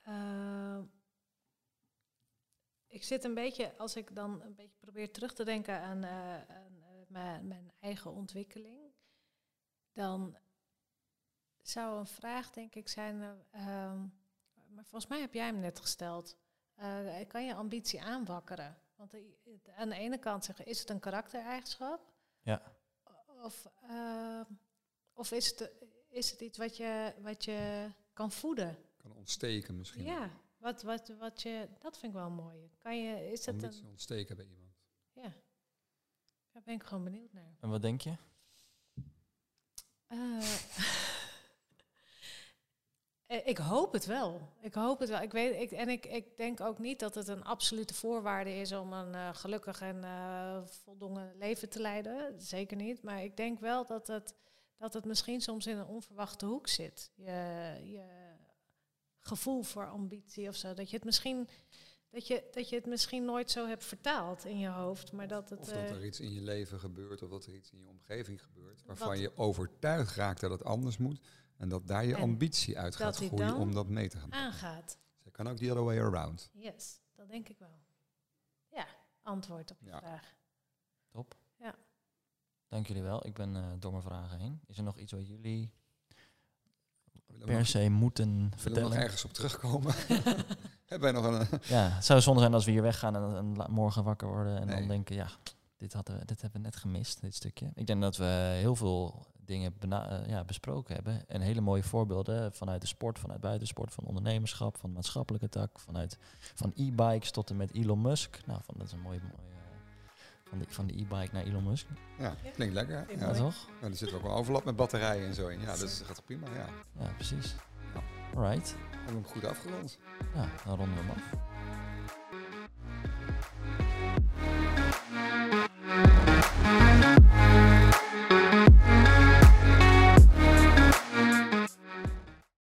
Eh, ik zit een beetje, als ik dan een beetje probeer terug te denken aan, eh, aan eh, mijn, mijn eigen ontwikkeling, dan zou een vraag denk ik zijn, eh, ehm, maar volgens mij heb jij hem net gesteld. Kan je ambitie aanwakkeren? Want aan de ene kant zeggen, is het een karaktereigenschap? Ja. Of, of is, het, is het iets wat je, wat je kan voeden? Kan ontsteken misschien. Ja, wat, wat, wat je, dat vind ik wel mooi. Kan je, is Ambitie een, ontsteken bij iemand. ja, daar ben ik gewoon benieuwd naar. En wat denk je? Eh, eh, ik hoop het wel. Ik hoop het wel. Ik weet, ik, en ik, ik denk ook niet dat het een absolute voorwaarde is om een eh, gelukkig en eh voldongen leven te leiden. Zeker niet. Maar ik denk wel dat het, dat het misschien soms in een onverwachte hoek zit. Je, je gevoel voor ambitie of zo. Dat je het misschien. Dat je, dat je het misschien nooit zo hebt vertaald in je hoofd, maar dat het... Of dat eh, er iets in je leven gebeurt of dat er iets in je omgeving gebeurt. Waarvan Wat- je overtuigd raakt dat het anders moet. En dat daar je ambitie uit gaat groeien om dat mee te gaan doen. aangaat. Dus het kan ook the other way around. Yes, dat denk ik wel. Ja, antwoord op Ja. vraag. Top. Ja. Dank jullie wel. Ik ben eh, door mijn vragen heen. Is er nog iets wat jullie per nog- se moeten we nog vertellen? ergens op terugkomen? Hebben wij nog een... Ja, het zou zonde zijn als we hier weggaan en, morgen wakker worden en Nee. dan denken, ja, dit, hadden we, dit hebben we net gemist, dit stukje. Ik denk dat we heel veel dingen bena- eh, ja, besproken hebben. En hele mooie voorbeelden vanuit de sport, vanuit buitensport, van ondernemerschap, van maatschappelijke tak, vanuit van e-bikes tot en met Elon Musk. Nou, van, dat is een mooie, mooie eh, van, de, van de e-bike naar Elon Musk. Ja, klinkt lekker. Ja, Ja, toch? Nou, er zit ook wel overlap met batterijen en zo in. Ja, dat gaat prima. Ja, Ja, precies. Ja. Alright. we hebben hem goed afgerond. Ja, dan ronden we hem af.